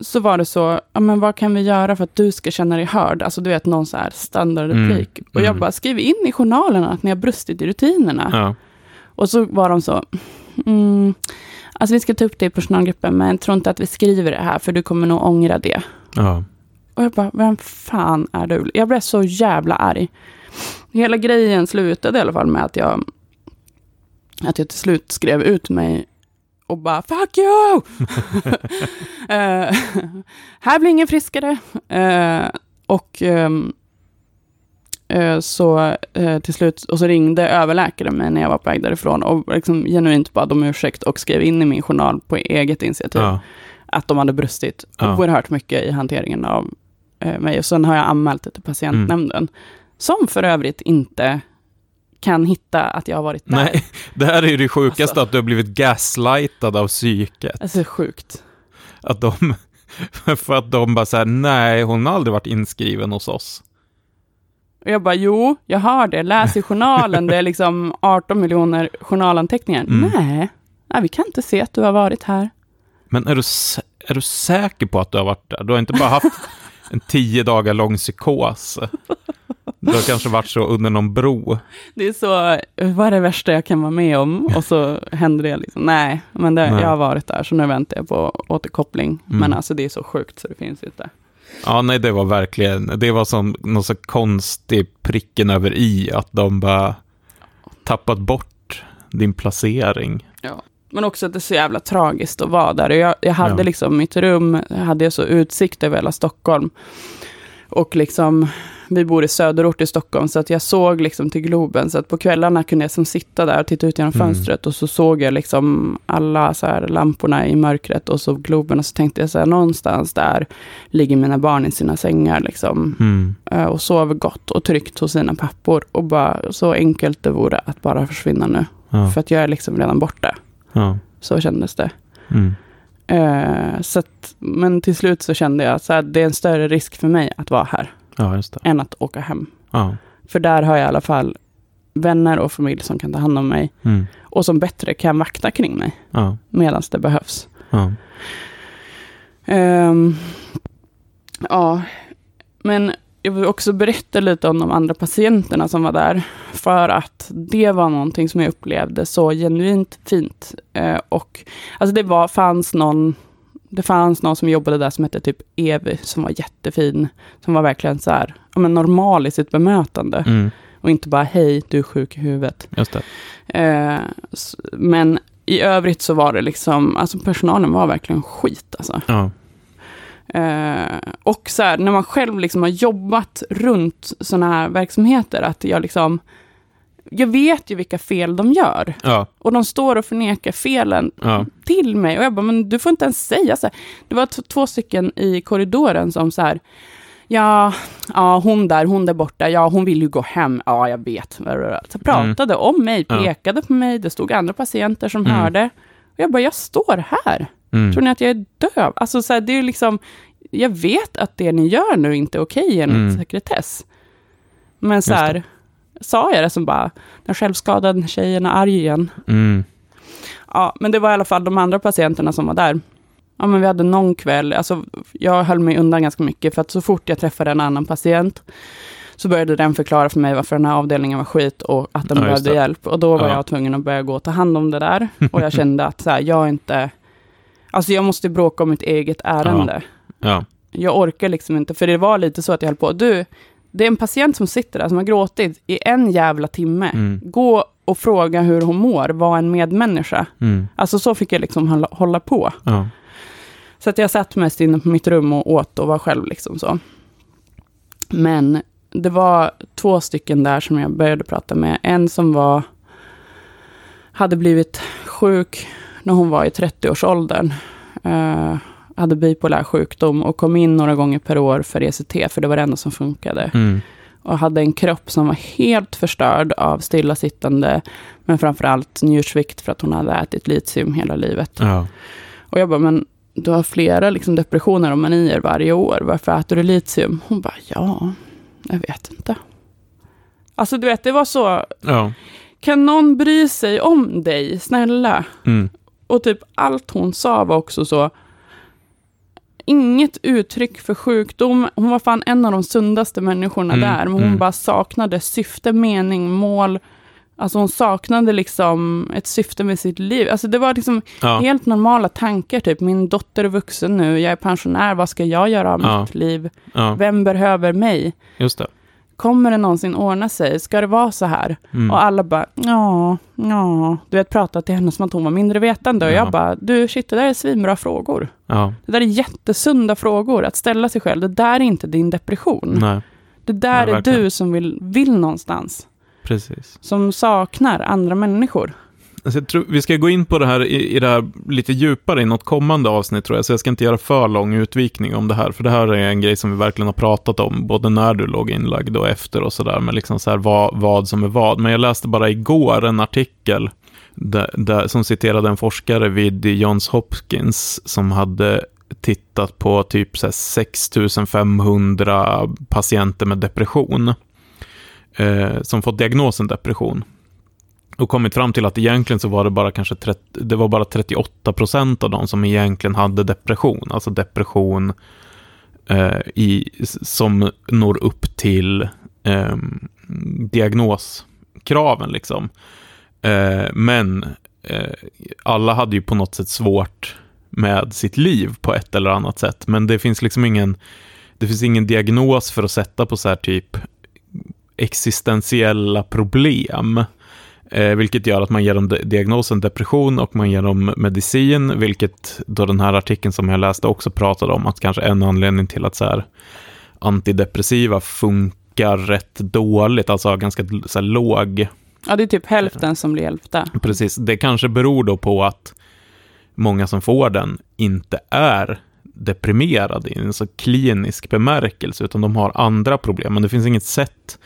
så var det så, ja men vad kan vi göra för att du ska känna dig hörd? Alltså du vet, någon så här standardreplik. Mm, Och jag mm. bara, skriv in i journalen att ni har brustit i rutinerna. Ja. Och så var de så, mm, alltså vi ska ta upp det i personalgruppen, men jag tror inte att vi skriver det här, för du kommer nog ångra det. Ja. Och jag bara, vem fan är du? Jag blev så jävla arg. Hela grejen slutade i alla fall med att jag, att jag till slut skrev ut mig och bara, fuck you! Eh, här blir ingen friskare. Eh, och ehm, eh, så eh, till slut, och så ringde överläkaren mig när jag var på väg därifrån och liksom genuint bad om ursäkt och skrev in i min journal på eget initiativ Ja. att de hade brustit Ja. oerhört mycket i hanteringen av eh, mig. Och sen har jag anmält det till patientnämnden. Mm. Som för övrigt inte kan hitta att jag har varit där. Nej, det här är ju det sjukaste, Alltså. att du har blivit gaslightad av psyket. Alltså sjukt. Att de, för att de bara säger nej, hon har aldrig varit inskriven hos oss. Och jag bara, jo, jag har det. Läs i journalen. det är liksom 18 miljoner journalanteckningar. Mm. Nej, nej, vi kan inte se att du har varit här. Men är du, är du säker på att du har varit där? Du har inte bara haft en tio dagar lång psykos. Du har kanske varit så under någon bro. Det är så, vad är det värsta jag kan vara med om? Och så händer det liksom, nej, men det, Nej. jag har varit där, så nu väntar jag på återkoppling. Mm. Men alltså det är så sjukt så det finns inte. Ja, nej, det var verkligen, det var som någon så konstig pricken över i, att de bara tappat bort din placering. Men också att det är så jävla tragiskt att vara där. Jag, jag hade Ja. liksom mitt rum, hade jag så utsikt över hela Stockholm. Och liksom, vi bor i söderort i Stockholm, så att jag såg liksom till Globen. Så att på kvällarna kunde jag som sitta där och titta ut genom Mm. fönstret. Och så såg jag liksom alla så här lamporna i mörkret och så Globen. Och så tänkte jag så här, någonstans där ligger mina barn i sina sängar liksom. Mm. eh, Och sover gott och tryggt hos sina pappor. Och bara så enkelt det vore att bara försvinna nu. Ja. För att jag är liksom redan borta. Ja. Så kändes det. Mm. Eh, så att, men till slut så kände jag att det är en större risk för mig att vara här ja, än att åka hem. Ja. För där har jag i alla fall vänner och familj som kan ta hand om mig Mm. och som bättre kan vakta kring mig Ja. medan det behövs. Ja. Ehm, ja, men jag vill också berätta lite om de andra patienterna som var där. För att det var någonting som jag upplevde så genuint fint. Eh, och alltså det var, fanns någon det fanns någon som jobbade där som hette typ Evi, som var jättefin. Som var verkligen så här, ja, men normal i sitt bemötande. Mm. Och inte bara, hej, du är sjuk i huvudet. Eh, men i övrigt så var det liksom, alltså personalen var verkligen skit alltså. Ja. Eh, och så här, när man själv liksom har jobbat runt sådana här verksamheter, att jag liksom, jag vet ju vilka fel de gör. Ja. Och de står och förnekar felen Ja. till mig. Och jag bara, men du får inte ens säga så här. Det var två stycken i korridoren som så här, ja, ja, hon där, hon där borta, ja, hon vill ju gå hem, ja, jag vet. Så pratade om mig, Ja. pekade på mig, det stod andra patienter som Mm. hörde. Och jag bara, jag står här. Mm. Tror ni att jag är döv? Alltså, så här, det är liksom, jag vet att det ni gör nu inte är okej enligt Mm. sekretess. Men så här, sa jag det som bara, den självskadade tjejen är arg igen. Mm. Ja, men det var i alla fall de andra patienterna som var där. Ja, men vi hade någon kväll, alltså jag höll mig undan ganska mycket, för att så fort jag träffade en annan patient, så började den förklara för mig varför den här avdelningen var skit och att den Ja, behövde hjälp. Och då var Ja. jag tvungen att börja gå och ta hand om det där. Och jag kände att så här, jag inte... Alltså jag måste bråka om mitt eget ärende. Ja. Jag orkar liksom inte, för det var lite så att jag höll på, du, det är en patient som sitter där som har gråtit i en jävla timme. Mm. Gå och fråga hur hon mår, var en medmänniska. Mm. Alltså så fick jag liksom hålla, hålla på. Ja. Så att jag satt mest inne på mitt rum och åt och var själv liksom så. Men det var två stycken där som jag började prata med. En som var, hade blivit sjuk när hon var i 30-årsåldern. Uh, hade bipolär sjukdom och kom in några gånger per år för ECT, för det var det enda som funkade. Mm. Och hade en kropp som var helt förstörd av stillasittande, men framförallt njursvikt för att hon hade ätit litium hela livet. Ja. Och jag bara, men du har flera liksom, depressioner och manier varje år. Varför äter du litium? Hon bara, ja, jag vet inte. Alltså du vet, det var så, Ja. kan någon bry sig om dig, snälla? Mm. Och typ allt hon sa var också så, inget uttryck för sjukdom. Hon var fan en av de sundaste människorna Mm, där, men hon mm. bara saknade syfte, mening, mål. Alltså hon saknade liksom ett syfte med sitt liv. Alltså det var liksom Ja. helt normala tankar, typ min dotter är vuxen nu, jag är pensionär, vad ska jag göra av Ja. mitt liv? ja, Vem behöver mig? just det. Kommer det någonsin ordna sig? Ska det vara så här? Mm. Och alla bara, ja, ja. Du vet, pratat till henne som att hon var mindre vetande. Och Ja. jag bara, du shit, det där är svinbra frågor. Ja, Det där är jättesunda frågor att ställa sig själv. Det där är inte din depression. nej, Det där Nej, är du som vill, vill någonstans. precis. Som saknar andra människor. Alltså jag tror, vi ska gå in på det här i, i det här lite djupare i något kommande avsnitt tror jag, så jag ska inte göra för lång utvikning om det här, för det här är en grej som vi verkligen har pratat om, både när du låg inlagd och efter och sådär, men liksom så här vad, vad som är vad. Men jag läste bara igår en artikel där, där, som citerade en forskare vid Johns Hopkins som hade tittat på typ så 6500 patienter med depression, eh, som fått diagnosen depression och kommit fram till att egentligen så var det bara kanske 30, det var bara 38 procent av dem som egentligen hade depression, alltså depression eh, i, som når upp till eh, diagnoskraven liksom. Eh, men eh, alla hade ju på något sätt svårt med sitt liv på ett eller annat sätt, men det finns liksom ingen det finns ingen diagnos för att sätta på så här typ existentiella problem. Eh, vilket gör att man ger dem di- diagnosen depression och man ger dem medicin, vilket då den här artikeln som jag läste också pratade om att kanske en anledning till att så här, antidepressiva funkar rätt dåligt, alltså har ganska så här, låg Ja, det är typ hälften som blir hjälpta. Precis, det kanske beror då på att många som får den inte är deprimerade i en så klinisk bemärkelse, utan de har andra problem. Men det finns inget sätt,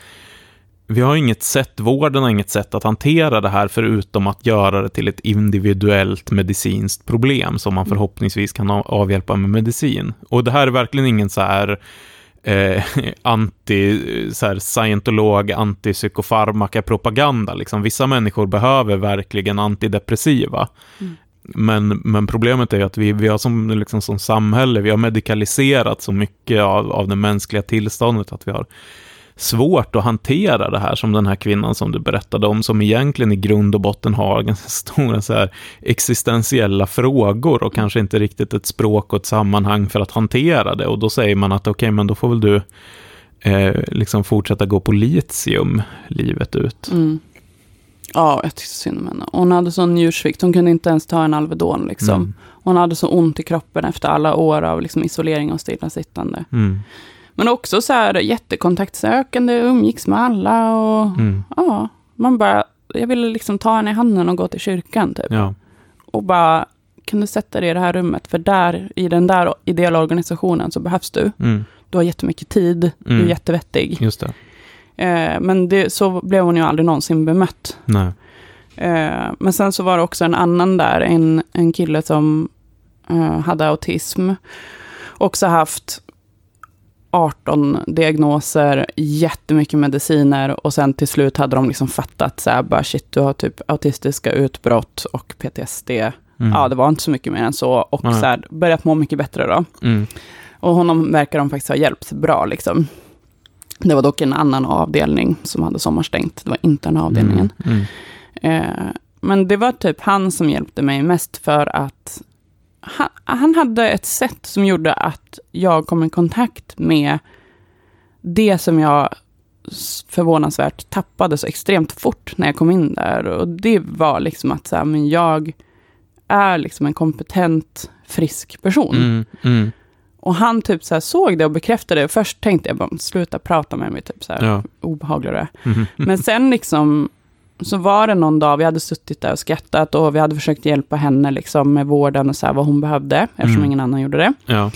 vi har inget sätt, vården har inget sätt att hantera det här, förutom att göra det till ett individuellt medicinskt problem, som man förhoppningsvis kan av- avhjälpa med medicin. Och det här är verkligen ingen så här eh, anti, så här, scientolog, antipsykofarmaka-propaganda. Liksom. Vissa människor behöver verkligen antidepressiva. Mm. Men, men problemet är ju att vi, vi har som, liksom, som samhälle, vi har medikaliserat så mycket av, av det mänskliga tillståndet att vi har svårt att hantera det här som den här kvinnan som du berättade om, som egentligen i grund och botten har ganska stora så här, existentiella frågor och kanske inte riktigt ett språk och ett sammanhang för att hantera det. Och då säger man att okej, men då får väl du eh, liksom fortsätta gå på litium livet ut. Mm. Ja, jag tyckte synd om henne. Hon hade sån njursvikt, hon kunde inte ens ta en Alvedon. Liksom. Mm. Hon hade så ont i kroppen efter alla år av liksom, isolering och stillasittande. Mm. Men också så här jättekontaktsökande, umgicks med alla och Mm. ja, man bara, jag ville liksom ta henne i handen och gå till kyrkan typ. Ja. Och bara, kan du sätta dig i det här rummet? För där, i den där ideella organisationen så behövs du. Mm. Du har jättemycket tid, du är Mm. jättevettig. Just det. Eh, men det, så blev hon ju aldrig någonsin bemött. Nej. Eh, men sen så var det också en annan där, en, en kille som eh, hade autism. Också haft 18 diagnoser, jättemycket mediciner och sen till slut hade de liksom fattat så här, bara shit, du har typ autistiska utbrott och PTSD. Mm. Ja, det var inte så mycket mer än så. Och Nej. så här, börjat må mycket bättre då. Mm. Och honom verkar de faktiskt ha hjälpt bra liksom. Det var dock en annan avdelning som hade sommarstängt. Det var inte den avdelningen. Mm. Mm. Eh, men det var typ han som hjälpte mig mest för att han, han hade ett sätt som gjorde att jag kom i kontakt med det som jag förvånansvärt tappade så extremt fort när jag kom in där. Och det var liksom att så här, men jag är liksom en kompetent, frisk person. Mm. Mm. Och han typ så såg det och bekräftade det. Först tänkte jag bara, sluta prata med mig, typ så här, Ja. obehaglig du är. Mhm. Men sen liksom, så var det någon dag, vi hade suttit där och skrattat och vi hade försökt hjälpa henne liksom med vården och så här, vad hon behövde, eftersom Mm. ingen annan gjorde det. Ja.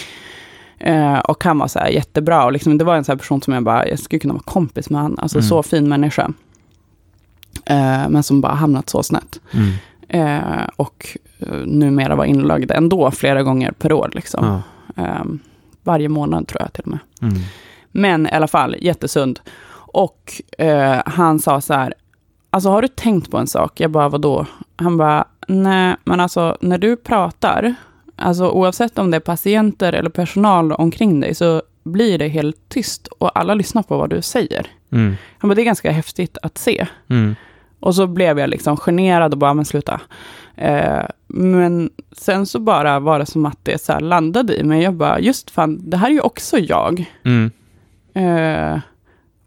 Eh, och han var så här jättebra, och liksom, det var en så person som jag bara, jag skulle kunna vara kompis med han, alltså Mm. så fin människa. Eh, men som bara hamnat så snett. Mm. Eh, och numera var inlagd ändå flera gånger per år. Liksom. Ja. Eh, varje månad tror jag till och med. Mm. Men i alla fall, jättesund. Och han sa så här, alltså har du tänkt på en sak? Jag bara, vadå? Han bara, nej, men alltså när du pratar, alltså oavsett om det är patienter eller personal omkring dig, så blir det helt tyst och alla lyssnar på vad du säger. Mm. Han bara, det är ganska häftigt att se. Mm. Och så blev jag liksom generad och bara, men sluta. Eh, men sen så bara var det som att det så landade i mig. Jag bara, just fan, det här är ju också jag. Mm. Eh,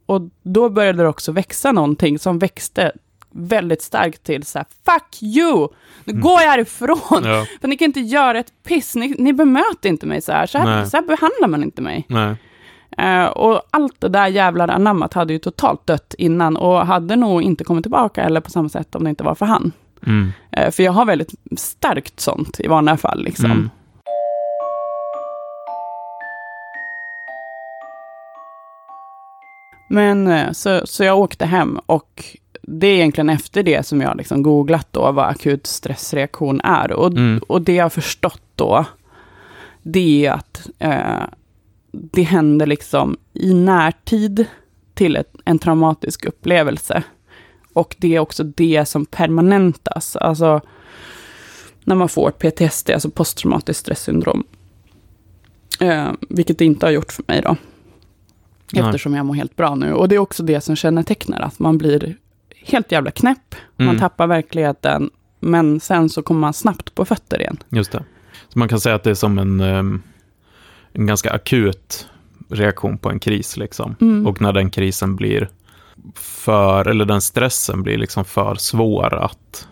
och då började det också växa någonting som växte väldigt starkt till så här, fuck you! Nu Mm. går jag härifrån! Ja. För ni kan inte göra ett piss, ni, ni bemöter inte mig så här. Så här, så här behandlar man inte mig. Eh, och allt det där jävlar anammat hade ju totalt dött innan och hade nog inte kommit tillbaka eller på samma sätt om det inte var för han. Mm. Eh, för jag har väldigt starkt sånt i vanliga fall. Liksom. Mm. Men eh, så, så jag åkte hem och det är egentligen efter det som jag liksom googlat då vad akut stressreaktion är. Och, Mm. och det jag har förstått då, det är att eh, det händer liksom i närtid till ett, en traumatisk upplevelse. Och det är också det som permanentas. Alltså när man får PTSD, alltså posttraumatiskt stresssyndrom. Eh, vilket det inte har gjort för mig då. Nej. Eftersom jag mår helt bra nu. Och det är också det som kännetecknar att man blir helt jävla knäpp. Man Mm. tappar verkligheten. Men sen så kommer man snabbt på fötter igen. Just det. Så man kan säga att det är som en, ehm, en ganska akut reaktion på en kris. Liksom. Mm. Och när den krisen blir för, eller den stressen blir liksom för svår att,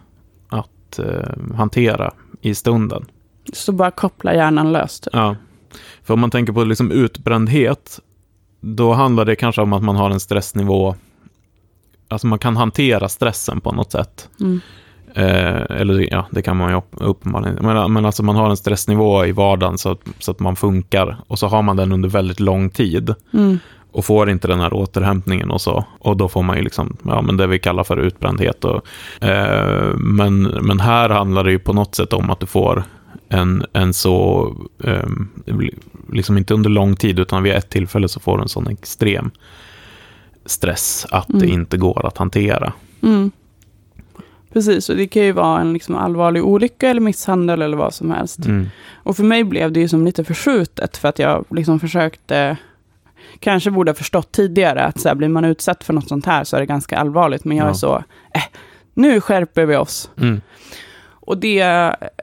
att eh, hantera i stunden. Så bara koppla hjärnan löst. Ja. För om man tänker på liksom utbrändhet, då handlar det kanske om att man har en stressnivå, alltså man kan hantera stressen på något sätt. Mm. Eh, eller ja, det kan man ju upp- uppenbarligen. Men, men alltså man har en stressnivå i vardagen så att, så att man funkar. Och så har man den under väldigt lång tid. Mm. Och får inte den här återhämtningen och så. Och då får man ju liksom, ja men det vi kallar för utbrändhet. Och, eh, men, men här handlar det ju på något sätt om att du får en, en så, eh, liksom inte under lång tid, utan vid ett tillfälle så får du en sån extrem stress att det Mm. inte går att hantera. Mm. Precis, och det kan ju vara en liksom allvarlig olycka eller misshandel eller vad som helst. Mm. Och för mig blev det ju som lite förskjutet för att jag liksom försökte, kanske borde ha förstått tidigare att så här, blir man utsatt för något sånt här så är det ganska allvarligt. Men jag Ja. är så, eh, nu skärper vi oss. Mm. Och det,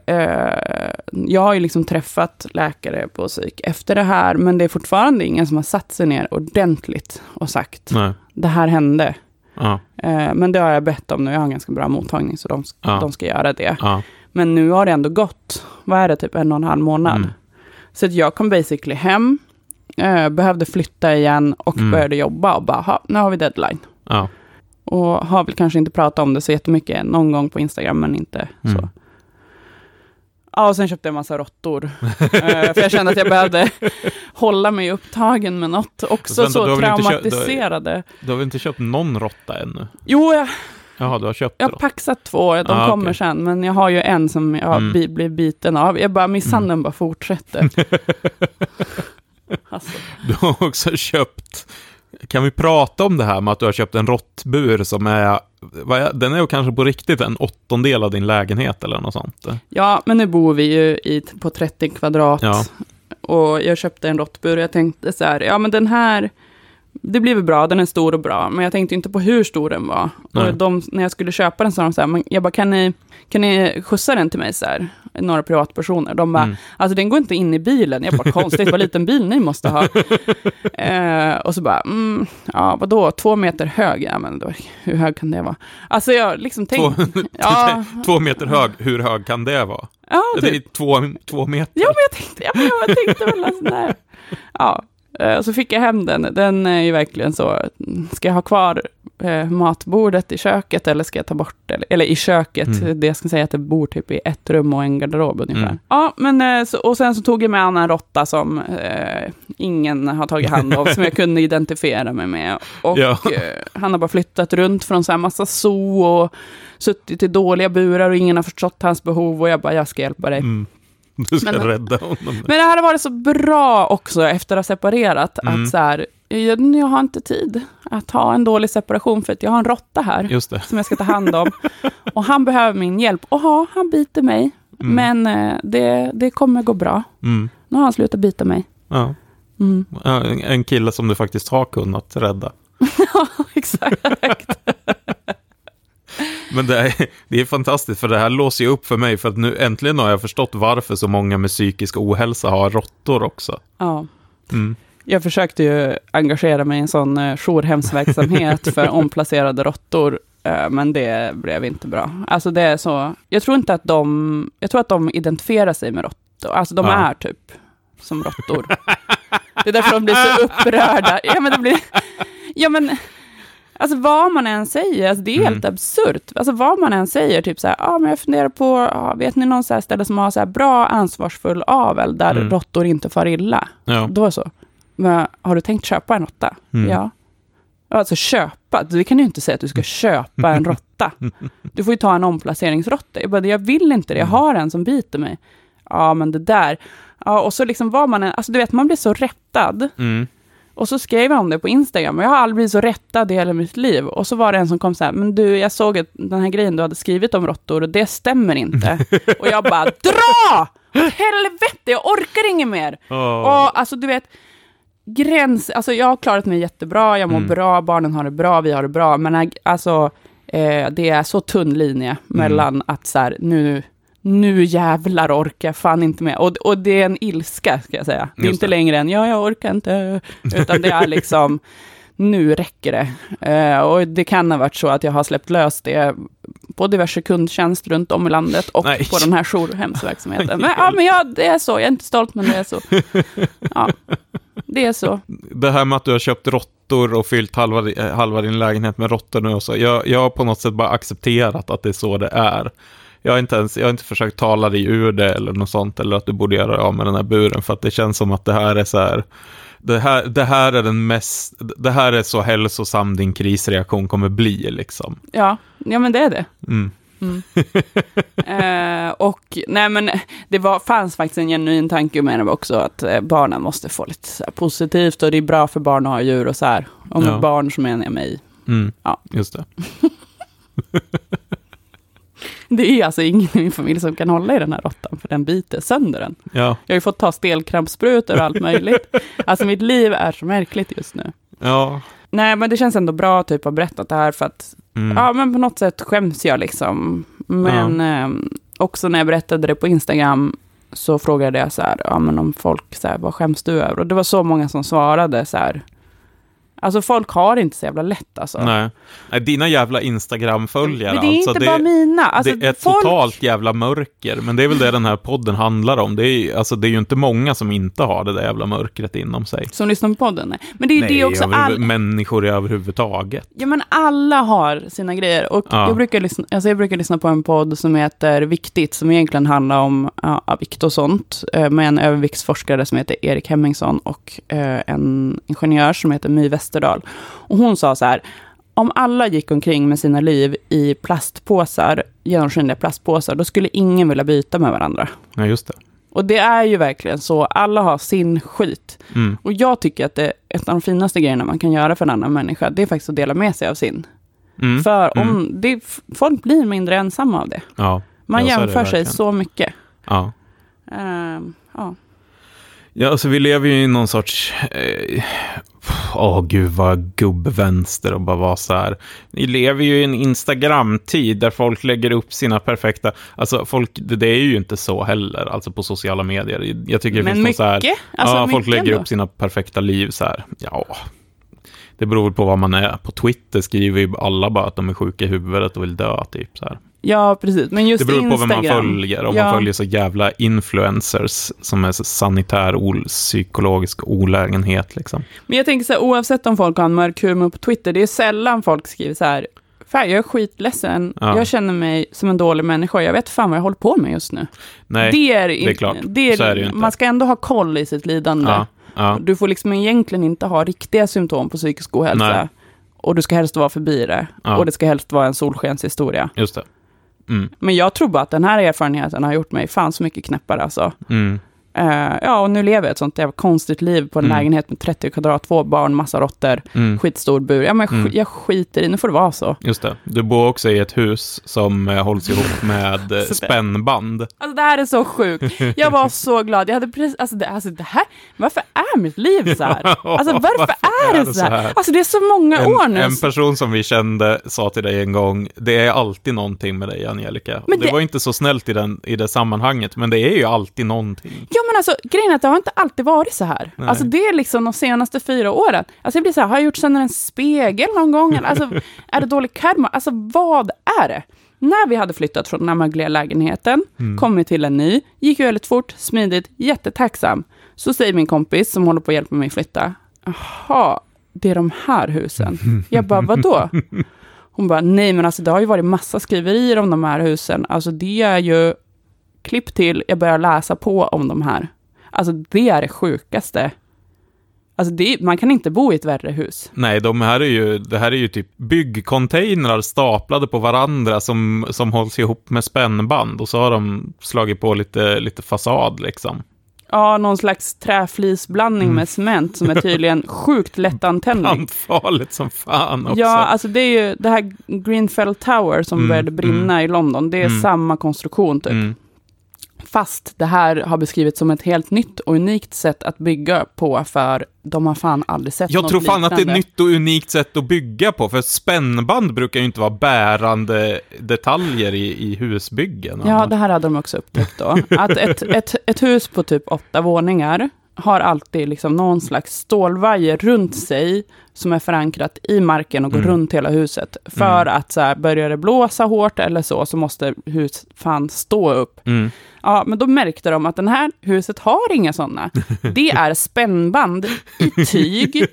eh, jag har ju liksom träffat läkare på psyk efter det här, men det är fortfarande ingen som har satt sig ner ordentligt och sagt, Nej. det här hände. Ja, Eh, men det har jag bett om nu, jag har en ganska bra mottagning, så de, Ja. de ska göra det. ja, Men nu har det ändå gått, vad är det, typ en och en halv månad. Mm. Så att jag kom basically hem, eh, behövde flytta igen och Mm. började jobba och bara, "Ha, nu har vi deadline. Och har väl kanske inte pratat om det så jättemycket någon gång på Instagram, men inte Mm. så. Ja, och sen köpte jag en massa råttor. eh, för jag kände att jag behövde hålla mig upptagen med något. Också vänta, så traumatiserade. Du har väl inte köpt någon råtta ännu? Jo, jag, Jaha, du har köpt jag har paxat två, de Ah, kommer okej. sen. Men jag har ju en som jag Mm. bi- blir biten av. Jag bara, misshandeln bara fortsätter. alltså, Du har också köpt... Kan vi prata om det här med att du har köpt en råttbur som är... är- Den är ju kanske på riktigt en åttondel av din lägenhet eller något sånt. ja, men nu bor vi ju i, på 30 kvadrat. Ja. Och jag köpte en råttbur och jag tänkte så här, ja men den här det blir väl bra, den är stor och bra, men jag tänkte inte på hur stor den var. Nej. Och de, när jag skulle köpa den sa de så här, men jag bara, kan ni, kan ni skjutsa den till mig så här? Några privatpersoner. De bara, Mm. alltså den går inte in i bilen. Jag bara, konstigt, vad liten bil ni måste ha. eh, och så bara, mm, ja vadå, två meter hög? Ja, men då, hur hög kan det vara? Alltså jag liksom Två, tänkte, ja, två meter hög, hur hög kan det vara? ja, Det typ. är två, två meter. Ja, men jag tänkte, ja, men jag tänkte väl sån där. Ja, eh, så fick jag hem den. Den är ju verkligen så, ska jag ha kvar eh, matbordet i köket eller ska jag ta bort det? Eller, eller i köket, Mm. det jag ska säga att det bor typ i ett rum och en garderob ungefär. Mm. Ja, men eh, så, och sen så tog jag med en råtta som eh, ingen har tagit hand om, som jag kunde identifiera mig med. Och Ja. eh, han har bara flyttat runt från så här massa zoo och suttit i dåliga burar och ingen har förstått hans behov och jag bara, jag ska hjälpa dig. Mm. Du ska Men- rädda honom. Men det hade varit så bra också efter att ha separerat, Mm. att så här, jag, jag har inte tid att ha en dålig separation för att jag har en råtta här som jag ska ta hand om. och han behöver min hjälp. Och ja, han biter mig, Mm. men eh, det, det kommer gå bra. Mm. Nu har han slutat bita mig. Ja. Mm. En kille som du faktiskt har kunnat rädda. Ja, exakt. Men det är, det är fantastiskt, för det här låser ju upp för mig, för att nu äntligen har jag förstått varför så många med psykisk ohälsa har råttor också. Ja. Mm. Jag försökte ju engagera mig i en sån eh, jourhemsverksamhet för omplacerade råttor, eh, men det blev inte bra. Alltså det är så, jag tror inte att de, jag tror att de identifierar sig med råttor, alltså de Ja. är typ som råttor. Det är därför de blir så upprörda. Ja men det blir, ja men, alltså vad man än säger, alltså det är helt Mm. absurt. Alltså vad man än säger, typ så här, ja men jag funderar på, ja, vet ni någon så ställe som har så bra ansvarsfull avel, där Mm. råttor inte far illa? Ja. Då så. Men har du tänkt köpa en råtta? Mm. Ja. Alltså köpa, du kan ju inte säga att du ska köpa en råtta. Du får ju ta en omplaceringsråtta. Jag bara, jag vill inte det, jag har en som biter mig. Ja, men det där. Ja, och så liksom var man en, alltså du vet, man blir så rättad. Mm. Och så skrev jag om det på Instagram, och jag har aldrig blivit så rättad i hela mitt liv. Och så var det en som kom så här, men du, jag såg att den här grejen du hade skrivit om råttor, och det stämmer inte. och jag bara, dra! Helvete, jag orkar inget mer! Åh. Och alltså du vet, gräns, alltså jag har klarat mig jättebra, jag mår Mm. bra, barnen har det bra, vi har det bra, men äh, alltså eh, det är så tunn linje mellan att så här, nu, nu jävlar orkar jag fan inte med. Och, och det är en ilska, ska jag säga. Det är inte längre än, ja, jag orkar inte, utan det är liksom, nu räcker det. Eh, och det kan ha varit så att jag har släppt lös det på diverse kundtjänst runt om i landet och Nej. på den här jourhemsverksamheten. Men, ja, men ja, det är så. Jag är inte stolt, men det är så. Ja, det är så. Det här med att du har köpt råttor och fyllt halva, eh, halva din lägenhet med råttor nu och så. Jag, jag har på något sätt bara accepterat att det är så det är. Jag har inte ens, jag har inte försökt tala dig ur det eller något sånt, eller att du borde göra av med den här buren, för att det känns som att det här är så här, det här, det här är den mest, det här är så hälsosam din krisreaktion kommer bli liksom. Ja, ja men det är det. Mm. Eh, och nej men det var, fanns faktiskt en genuin tanke med det också, att eh, barnen måste få lite så positivt och det är bra för barn att ha djur och så här. Med Ja. barn så menar jag mig. Mm. Ja. Just det. Det är alltså ingen i min familj som kan hålla i den här råttan, för den biter sönder den. Ja, Jag har ju fått ta stelkrampssprutor och allt möjligt. Alltså mitt liv är så märkligt just nu. ja. Nej, men det känns ändå bra typ att ha berättat det här, för att Mm. Ja, men på något sätt skäms jag liksom. Men eh, också när jag berättade det på Instagram så frågade jag så här, ja men om folk så här, vad skäms du över? Och det var så många som svarade så här, alltså folk har inte så jävla lätt alltså. Nej. Nej, dina jävla Instagram-följare men det är alltså. inte det, bara mina. Alltså, det är ett folk, totalt jävla mörker, men det är väl det den här podden handlar om. Det är, alltså, det är ju inte många som inte har det där jävla mörkret inom sig. Som lyssnar på podden. Nej. Men det är ju det också. överhuvud- All, människor överhuvudtaget. ja, men alla har sina grejer. Och Ja. jag, brukar lyssna, alltså jag brukar lyssna på en podd som heter Viktigt, som egentligen handlar om ja, vikt och sånt, eh, med en överviktsforskare som heter Erik Hemmingsson och eh, en ingenjör som heter My Westerdahl. Och hon sa så här, om alla gick omkring med sina liv i plastpåsar, genomskinliga plastpåsar, då skulle ingen vilja byta med varandra. Ja, just det. Och det är ju verkligen så, alla har sin skit. Mm. Och jag tycker att det är ett av de finaste grejerna man kan göra för en annan människa, det är faktiskt att dela med sig av sin. Mm. För om Mm. det, folk blir mindre ensamma av det. Ja. Man jämför sig så mycket. Ja. Ehm, ja. Ja, alltså vi lever ju i någon sorts... Eh, åh gud vad gubbvänster och bara vara så här. Ni lever ju i en Instagram-tid där folk lägger upp sina perfekta, alltså folk, det, är ju inte så heller, alltså på sociala medier. Jag tycker det Men finns något så här, mycket. Alltså, ja, folk mycket lägger ändå. upp sina perfekta liv så här, ja. Det beror väl på vad man är. På Twitter skriver ju alla bara att de är sjuka i huvudet och vill dö, typ så här. Ja, precis. Men just Det beror på Instagram. vem man följer. Om Ja. man följer så jävla influencers som är så sanitär ol- psykologisk olägenhet liksom. Men jag tänker så här, oavsett om folk har en mörk humor på Twitter, det är sällan folk skriver så här, fan jag är skitledsen, Ja. jag känner mig som en dålig människa, jag vet fan vad jag håller på med just nu. Nej, det är, det är klart. Det är, Så är det ju inte. Man ska ändå ha koll i sitt lidande. ja, ja, Du får liksom egentligen inte ha riktiga symptom på psykisk ohälsa. Nej. Och du ska helst vara förbi det. Och det ska helst vara en solskenshistoria. just det. Mm, Men jag tror bara att den här erfarenheten har gjort mig fan så mycket knäppare alltså. mm, Eh, ja, och nu lever jag ett sånt jävla konstigt liv på en Mm. lägenhet med 30 kvadrat, två barn, massa råttor, mm. skitstor bur. Ja, men Mm. jag skiter i, nu får det vara så. Just det. Du bor också i ett hus som eh, hålls ihop med eh, spännband. Alltså det här är så sjukt. Jag var så glad. Jag hade precis, alltså det, alltså det här, varför är mitt liv så här? Alltså varför, är det så här? Alltså det är så många år En, nu. en person som vi kände sa till dig en gång, det är alltid någonting med dig Angelica. Men det... det- var inte så snällt i, den, i det sammanhanget, men det är ju alltid någonting. Ja men alltså grejen är att det har inte alltid varit så här. Nej. Alltså det är liksom de senaste fyra åren. Alltså jag blir så här, har jag gjort sönder en spegel någon gång? Alltså är det dålig karma? Alltså vad är det? När vi hade flyttat från den här mögliga lägenheten, Mm. kommit till en ny, gick ju väldigt fort, smidigt, jättetacksam. Så säger min kompis som håller på att hjälpa mig flytta, jaha, det är de här husen. Jag bara, vadå? Hon bara, nej men alltså det har ju varit massa skriverier om de här husen. Alltså det är ju klipp till, jag börjar läsa på om de här. Alltså det är det sjukaste. Alltså det, man kan inte bo i ett värre hus. Nej, de här är ju, det här är ju typ byggcontainrar staplade på varandra som, som hålls ihop med spännband. Och så har de slagit på lite, lite fasad liksom. Ja, någon slags träflisblandning med cement som är tydligen sjukt lättantändlig. Brandfarligt som fan också. Ja, alltså det är ju det här Greenfell Tower som Mm, började brinna i London. Det är mm. samma konstruktion typ. Fast det här har beskrivits som ett helt nytt och unikt sätt att bygga på för de har fan aldrig sett Jag något tror fan att det är ett liknande. nytt och unikt sätt att bygga på, för spännband brukar ju inte vara bärande detaljer i, i husbyggen. Ja, det här hade de också upptäckt då. Att ett, ett, ett hus på typ åtta våningar har alltid liksom någon slags stålvajer runt sig som är förankrat i marken och går Mm. runt hela huset. För att så här, börjar det blåsa hårt eller så, så måste hus fan stå upp. Mm. Ja, men då märkte de att det här huset har inga sådana. Det är spännband i tyg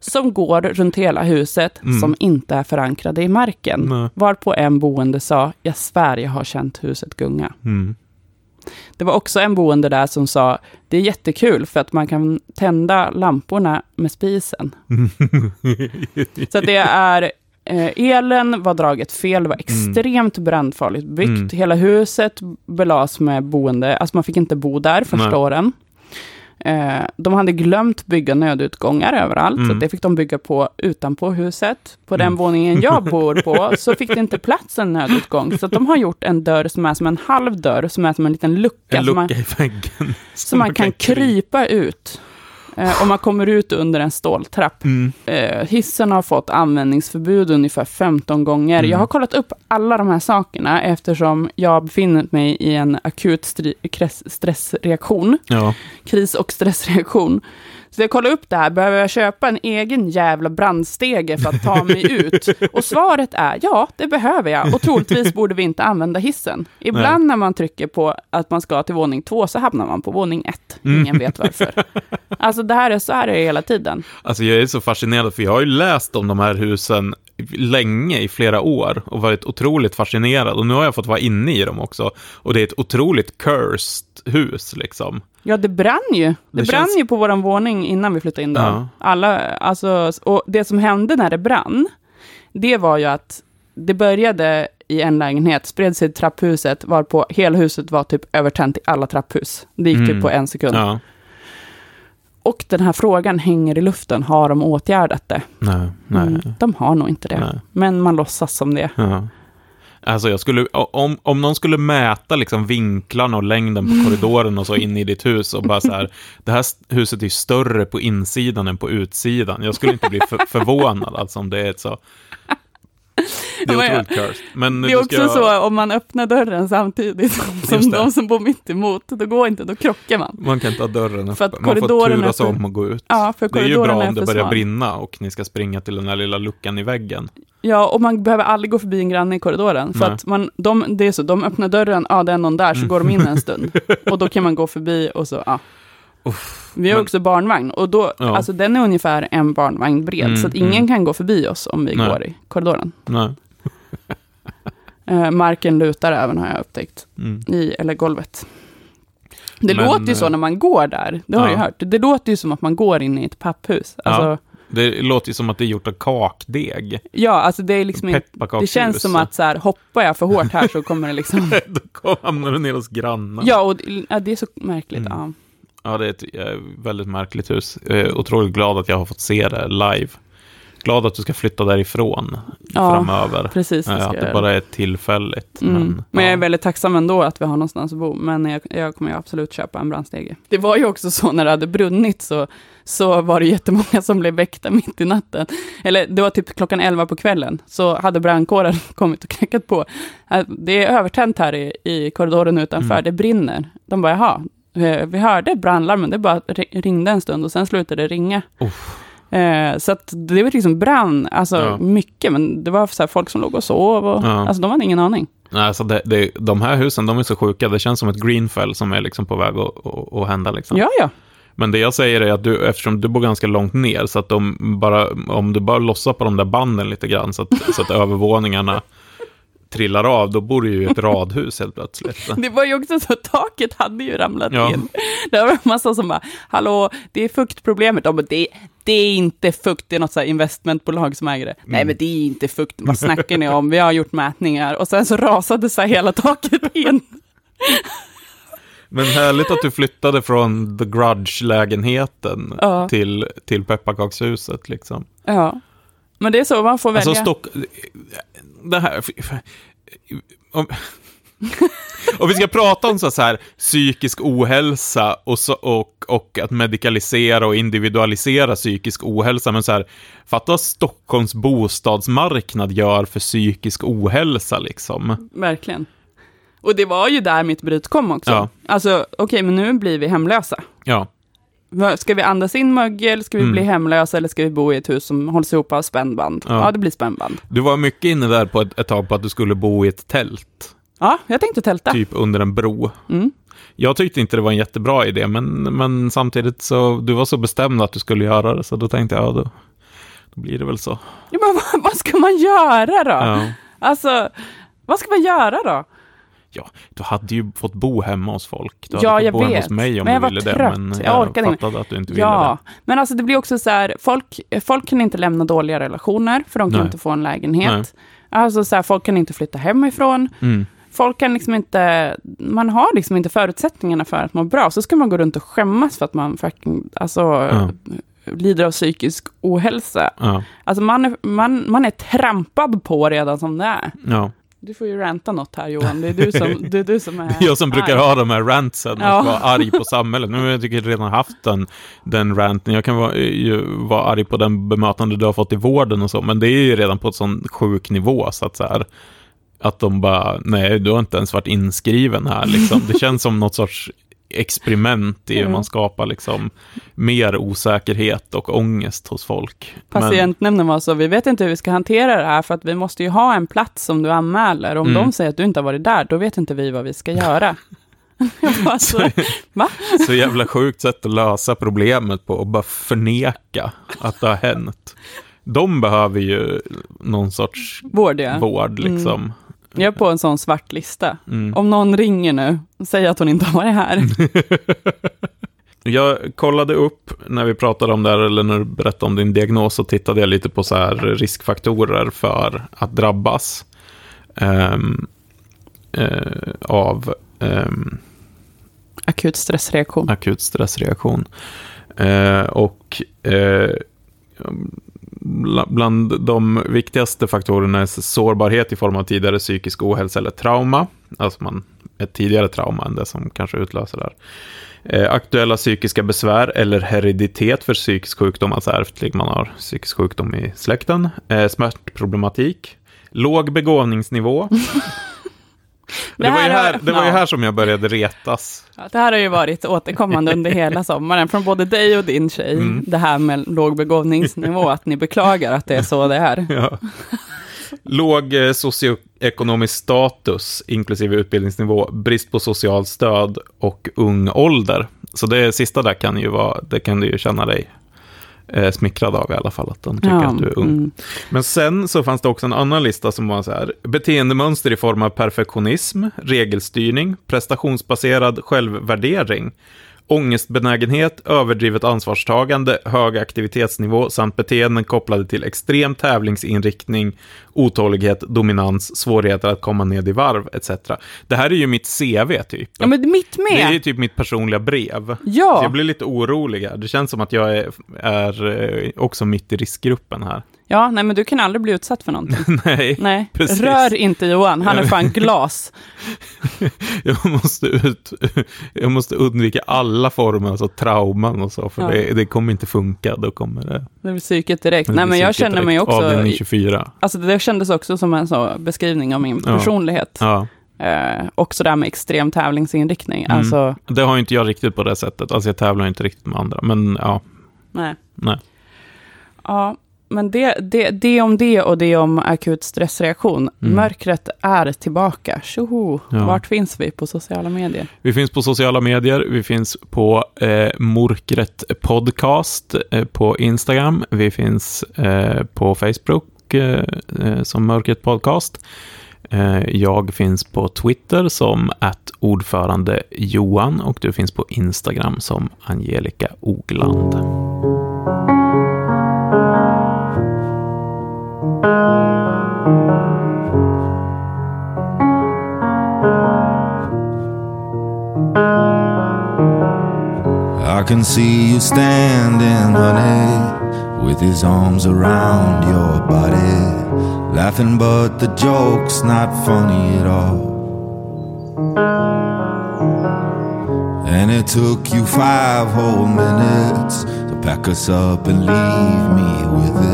som går runt hela huset Mm. som inte är förankrade i marken. Nej. Varpå en boende sa, jag svär jag har känt huset gunga. Mm. Det var också en boende där som sa, det är jättekul för att man kan tända lamporna med spisen. Så det är, eh, elen var draget fel, det var extremt brandfarligt byggt. Mm. Hela huset belades med boende, alltså man fick inte bo där första Nej. åren. Eh, de hade glömt bygga nödutgångar överallt, så Mm. att det fick de bygga på utanpå huset. På den Mm. våningen jag bor på så fick det inte plats en nödutgång, så de har gjort en dörr som är som en halv dörr, som är som en liten lucka. En som man, lucka i väggen. så man kan krypa ut. Eh, och man kommer ut under en ståltrapp. Mm. Eh, hissen har fått användningsförbud ungefär 15 gånger. Mm. Jag har kollat upp alla de här sakerna eftersom jag befinner mig i en akut stressreaktion. Ja. Kris och stressreaktion. Så jag kollade upp det här, behöver jag köpa en egen jävla brandstege för att ta mig ut? Och svaret är ja, det behöver jag. Och troligtvis borde vi inte använda hissen. Ibland när man trycker på att man ska till våning två så hamnar man på våning ett. Ingen vet varför. Alltså det här är så här är det hela tiden. Alltså jag är så fascinerad, för jag har ju läst om de här husen länge, i flera år, och varit otroligt fascinerad. Och nu har jag fått vara inne i dem också. Och det är ett otroligt cursed hus, liksom. Ja, det brann ju. Det, Det brann känns- ju på våran våning innan vi flyttade in då. Ja. Alla, alltså, och det som hände när det brann, det var ju att det började i en lägenhet, spred sig i trapphuset, varpå hela huset var typ övertänt i alla trapphus. Det gick Mm. typ på en sekund. Ja. Och den här frågan hänger i luften, har de åtgärdat det? Nej, nej. Mm, de har nog inte det. Nej. Men man låtsas som det. Ja. Alltså jag skulle, om, om någon skulle mäta liksom vinklarna och längden på korridoren och så in i ditt hus och bara så här, det här huset är större på insidan än på utsidan. Jag skulle inte bli för, förvånad alltså om det är ett så. Det är otroligt cursed. Men det är också jag... så om man öppnar dörren samtidigt som, de som bor mitt emot, då går inte, då krockar man. Man kan inte ha dörren öppen, man får turas för... om att gå ut. Ja, för det är ju bra om det börjar smal. brinna och ni ska springa till den här lilla luckan i väggen. Ja, och man behöver aldrig gå förbi en granne i korridoren. För Nej. att man, de, det är så, de öppnar dörren, ja det är någon där, så mm. går de in en stund. och då kan man gå förbi och så, ja. Uff, vi har men... också barnvagn och då, ja. alltså den är ungefär en barnvagn bred, mm, så att ingen mm. kan gå förbi oss om vi Nej. går i korridoren. Uh, marken lutar även har jag upptäckt, mm. i, eller golvet. Det men, låter ju så eh, när man går där, det har ja. jag hört. Det låter ju som att man går in i ett papphus. Alltså, ja. Det låter ju som att det är gjort av kakdeg. Ja, alltså det är liksom inte, Det känns som att så här, hoppar jag för hårt här så kommer det liksom... Då hamnar du ner hos grannen. Ja, och ja, det är så märkligt. Mm. Ja. Ja, det är ett äh, väldigt märkligt hus. Jag är otroligt glad att jag har fått se det live glad att du ska flytta därifrån ja, framöver. Precis, det att det bara är tillfälligt. Mm. Men, men jag är väldigt tacksam ändå att vi har någonstans att bo. Men jag, jag kommer ju absolut köpa en brandstege. Det var ju också så när det hade brunnit så, så var det jättemånga som blev väckta mitt i natten. Eller det var typ klockan 11 på kvällen. Så hade brandkåren kommit och knackat på. Äh, det är övertänt här i, i korridoren utanför, mm. det brinner. De bara, jaha, vi hörde brandlarmen, det bara ringde en stund och sen slutade det ringa. Eh, så det var liksom brann, alltså ja. mycket, men det var så folk som låg och sov och, ja. alltså de hade ingen aning. Nej, alltså det, det, de här husen, de är så sjuka, det känns som ett greenfell som är liksom på väg att, att, att hända. Liksom. Ja, ja. Men det jag säger är att du, eftersom du bor ganska långt ner, så att bara, om du bara lossar på de där banden lite grann, så att, så att övervåningarna trillar av, då bor du ju ett radhus helt plötsligt. Det var ju också så taket hade ju ramlat ja. in. Det var en massa som bara, hallå, det är fuktproblemet. De bara, det, det är inte fukt, det är något så investmentbolag som äger det. Mm. Nej, men det är inte fukt, vad snackar ni om? Vi har gjort mätningar. Och sen så rasade så hela taket in. Men härligt att du flyttade från The Grudge-lägenheten ja. till, till pepparkakshuset liksom. Ja. Men det är så man får alltså, välja. Alltså, Stock... Det här... Om... och vi ska prata om så här, psykisk ohälsa och, så, och, och att medikalisera och individualisera psykisk ohälsa. Men så här, fatta vad Stockholms bostadsmarknad gör för psykisk ohälsa liksom. Verkligen. Och det var ju där mitt bryt kom också. Ja. Alltså, okej, okay, men nu blir vi hemlösa. Ja. Ska vi andas in mögel, ska vi mm. bli hemlösa eller ska vi bo i ett hus som hålls ihop av spännband? Ja, ja det blir spännband. Du var mycket inne där på ett, ett tag på att du skulle bo i ett tält. Ja, jag tänkte tälta. Typ under en bro. Mm. Jag tyckte inte det var en jättebra idé, men, men samtidigt så, du var så bestämd att du skulle göra det, så då tänkte jag, ja, då, då blir det väl så. Ja, men vad, vad ska man göra då? Ja. Alltså, vad ska man göra då? Ja, du hade ju fått bo hemma hos folk. Du hade ja, fått jag bo vet. hemma hos mig om men du ville trött. det. Men jag, jag orkade fattade att du inte ja. ville det. Men alltså det blir också så här, folk, folk kan inte lämna dåliga relationer, för de kan Nej. inte få en lägenhet. Nej. Alltså så här, folk kan inte flytta hemifrån. Mm. Folk kan liksom inte, man har liksom inte förutsättningarna för att må bra. Så ska man gå runt och skämmas för att man fucking, alltså, ja. lider av psykisk ohälsa. Ja. Alltså man är, man, man är trampad på redan som det är. Ja. Du får ju ranta något här Johan, det är du som, det är, du som är jag som arg. brukar ha de här rantsen ja. och vara arg på samhället. Nu har jag tycker jag redan haft den, den ranten. Jag kan vara, ju, vara arg på den bemötande du har fått i vården och så, men det är ju redan på ett sån sjuk nivå så att så här, att de bara, nej, du har inte ens varit inskriven här liksom. Det känns som något sorts experiment i hur man skapar liksom mer osäkerhet och ångest hos folk. Patientnämnden var så, vi vet inte hur vi ska hantera det här, för att vi måste ju ha en plats som du anmäler. Om mm. de säger att du inte har varit där, då vet inte vi vad vi ska göra. så, så jävla sjukt sätt att lösa problemet på, och bara förneka att det har hänt. De behöver ju någon sorts vård, ja. vård liksom. Mm. Jag är på en sån svart lista. Mm. Om någon ringer nu, säg att hon inte har varit här. jag kollade upp när vi pratade om det här, eller när du berättade om din diagnos, så tittade jag lite på så här riskfaktorer för att drabbas um, uh, av um, akut stressreaktion. Akut stressreaktion. Uh, och uh, bland de viktigaste faktorerna är sårbarhet i form av tidigare psykisk ohälsa eller trauma. Alltså man, ett tidigare trauma än det som kanske utlöser det här. Eh, aktuella psykiska besvär eller hereditet för psykisk sjukdom, alltså ärftlig, man har psykisk sjukdom i släkten. Eh, smärtproblematik. Låg begåvningsnivå. Det, var ju här har- det var ju här som jag började retas. Ja, det här har ju varit återkommande under hela sommaren, från både dig och din tjej, Mm. det här med låg begåvningsnivå, att ni beklagar att det är så det är. Ja. Låg eh, socioekonomisk status, inklusive utbildningsnivå, brist på socialt stöd och ung ålder. Så det sista där kan ju vara, det kan du ju känna dig eh, smickrad av i alla fall, att de tycker att du är ung. mm. Men sen så fanns det också en annan lista som var så här, beteendemönster i form av perfektionism, regelstyrning, prestationsbaserad självvärdering, ångestbenägenhet, överdrivet ansvarstagande, hög aktivitetsnivå samt beteenden kopplade till extrem tävlingsinriktning, otålighet, dominans, svårigheter att komma ned i varv etc. Det här är ju mitt CV typ. Ja, men mitt Det är ju med. typ mitt personliga brev. Ja. Så jag blir lite orolig här. Det känns som att jag är, är eh, också mitt i riskgruppen här. Ja, nej, men du kan aldrig bli utsatt för någonting. Nej, Nej, Precis. rör inte Johan, han är fan glas. jag måste, ut, jag måste undvika alla former av trauman och så, för Ja. det, det kommer inte funka. Då kommer det... Det blir psyket direkt. Nej, men jag känner mig också... Avdelning 24. Alltså det kändes också som en så beskrivning av min Ja. personlighet. Ja. Eh, också det här med extrem tävlingsinriktning. Mm. Alltså, Det har inte jag riktigt på det sättet. Alltså jag tävlar inte riktigt med andra, men ja. nej. Nej. Ja, men det, det, det om det och det om akut stressreaktion. Mm. Mörkret är tillbaka. Tjoho! Ja. Vart finns vi på sociala medier? Vi finns på sociala medier, vi finns på eh, Mörkret Podcast eh, på Instagram, vi finns eh, på Facebook eh, eh, som Mörkret Podcast. Eh, jag finns på Twitter som att ordförande Johan och du finns på Instagram som Angelica Ogland. I can see you standing, honey, with his arms around your body, laughing, but the joke's not funny at all. And it took you five whole minutes to pack us up and leave me with it,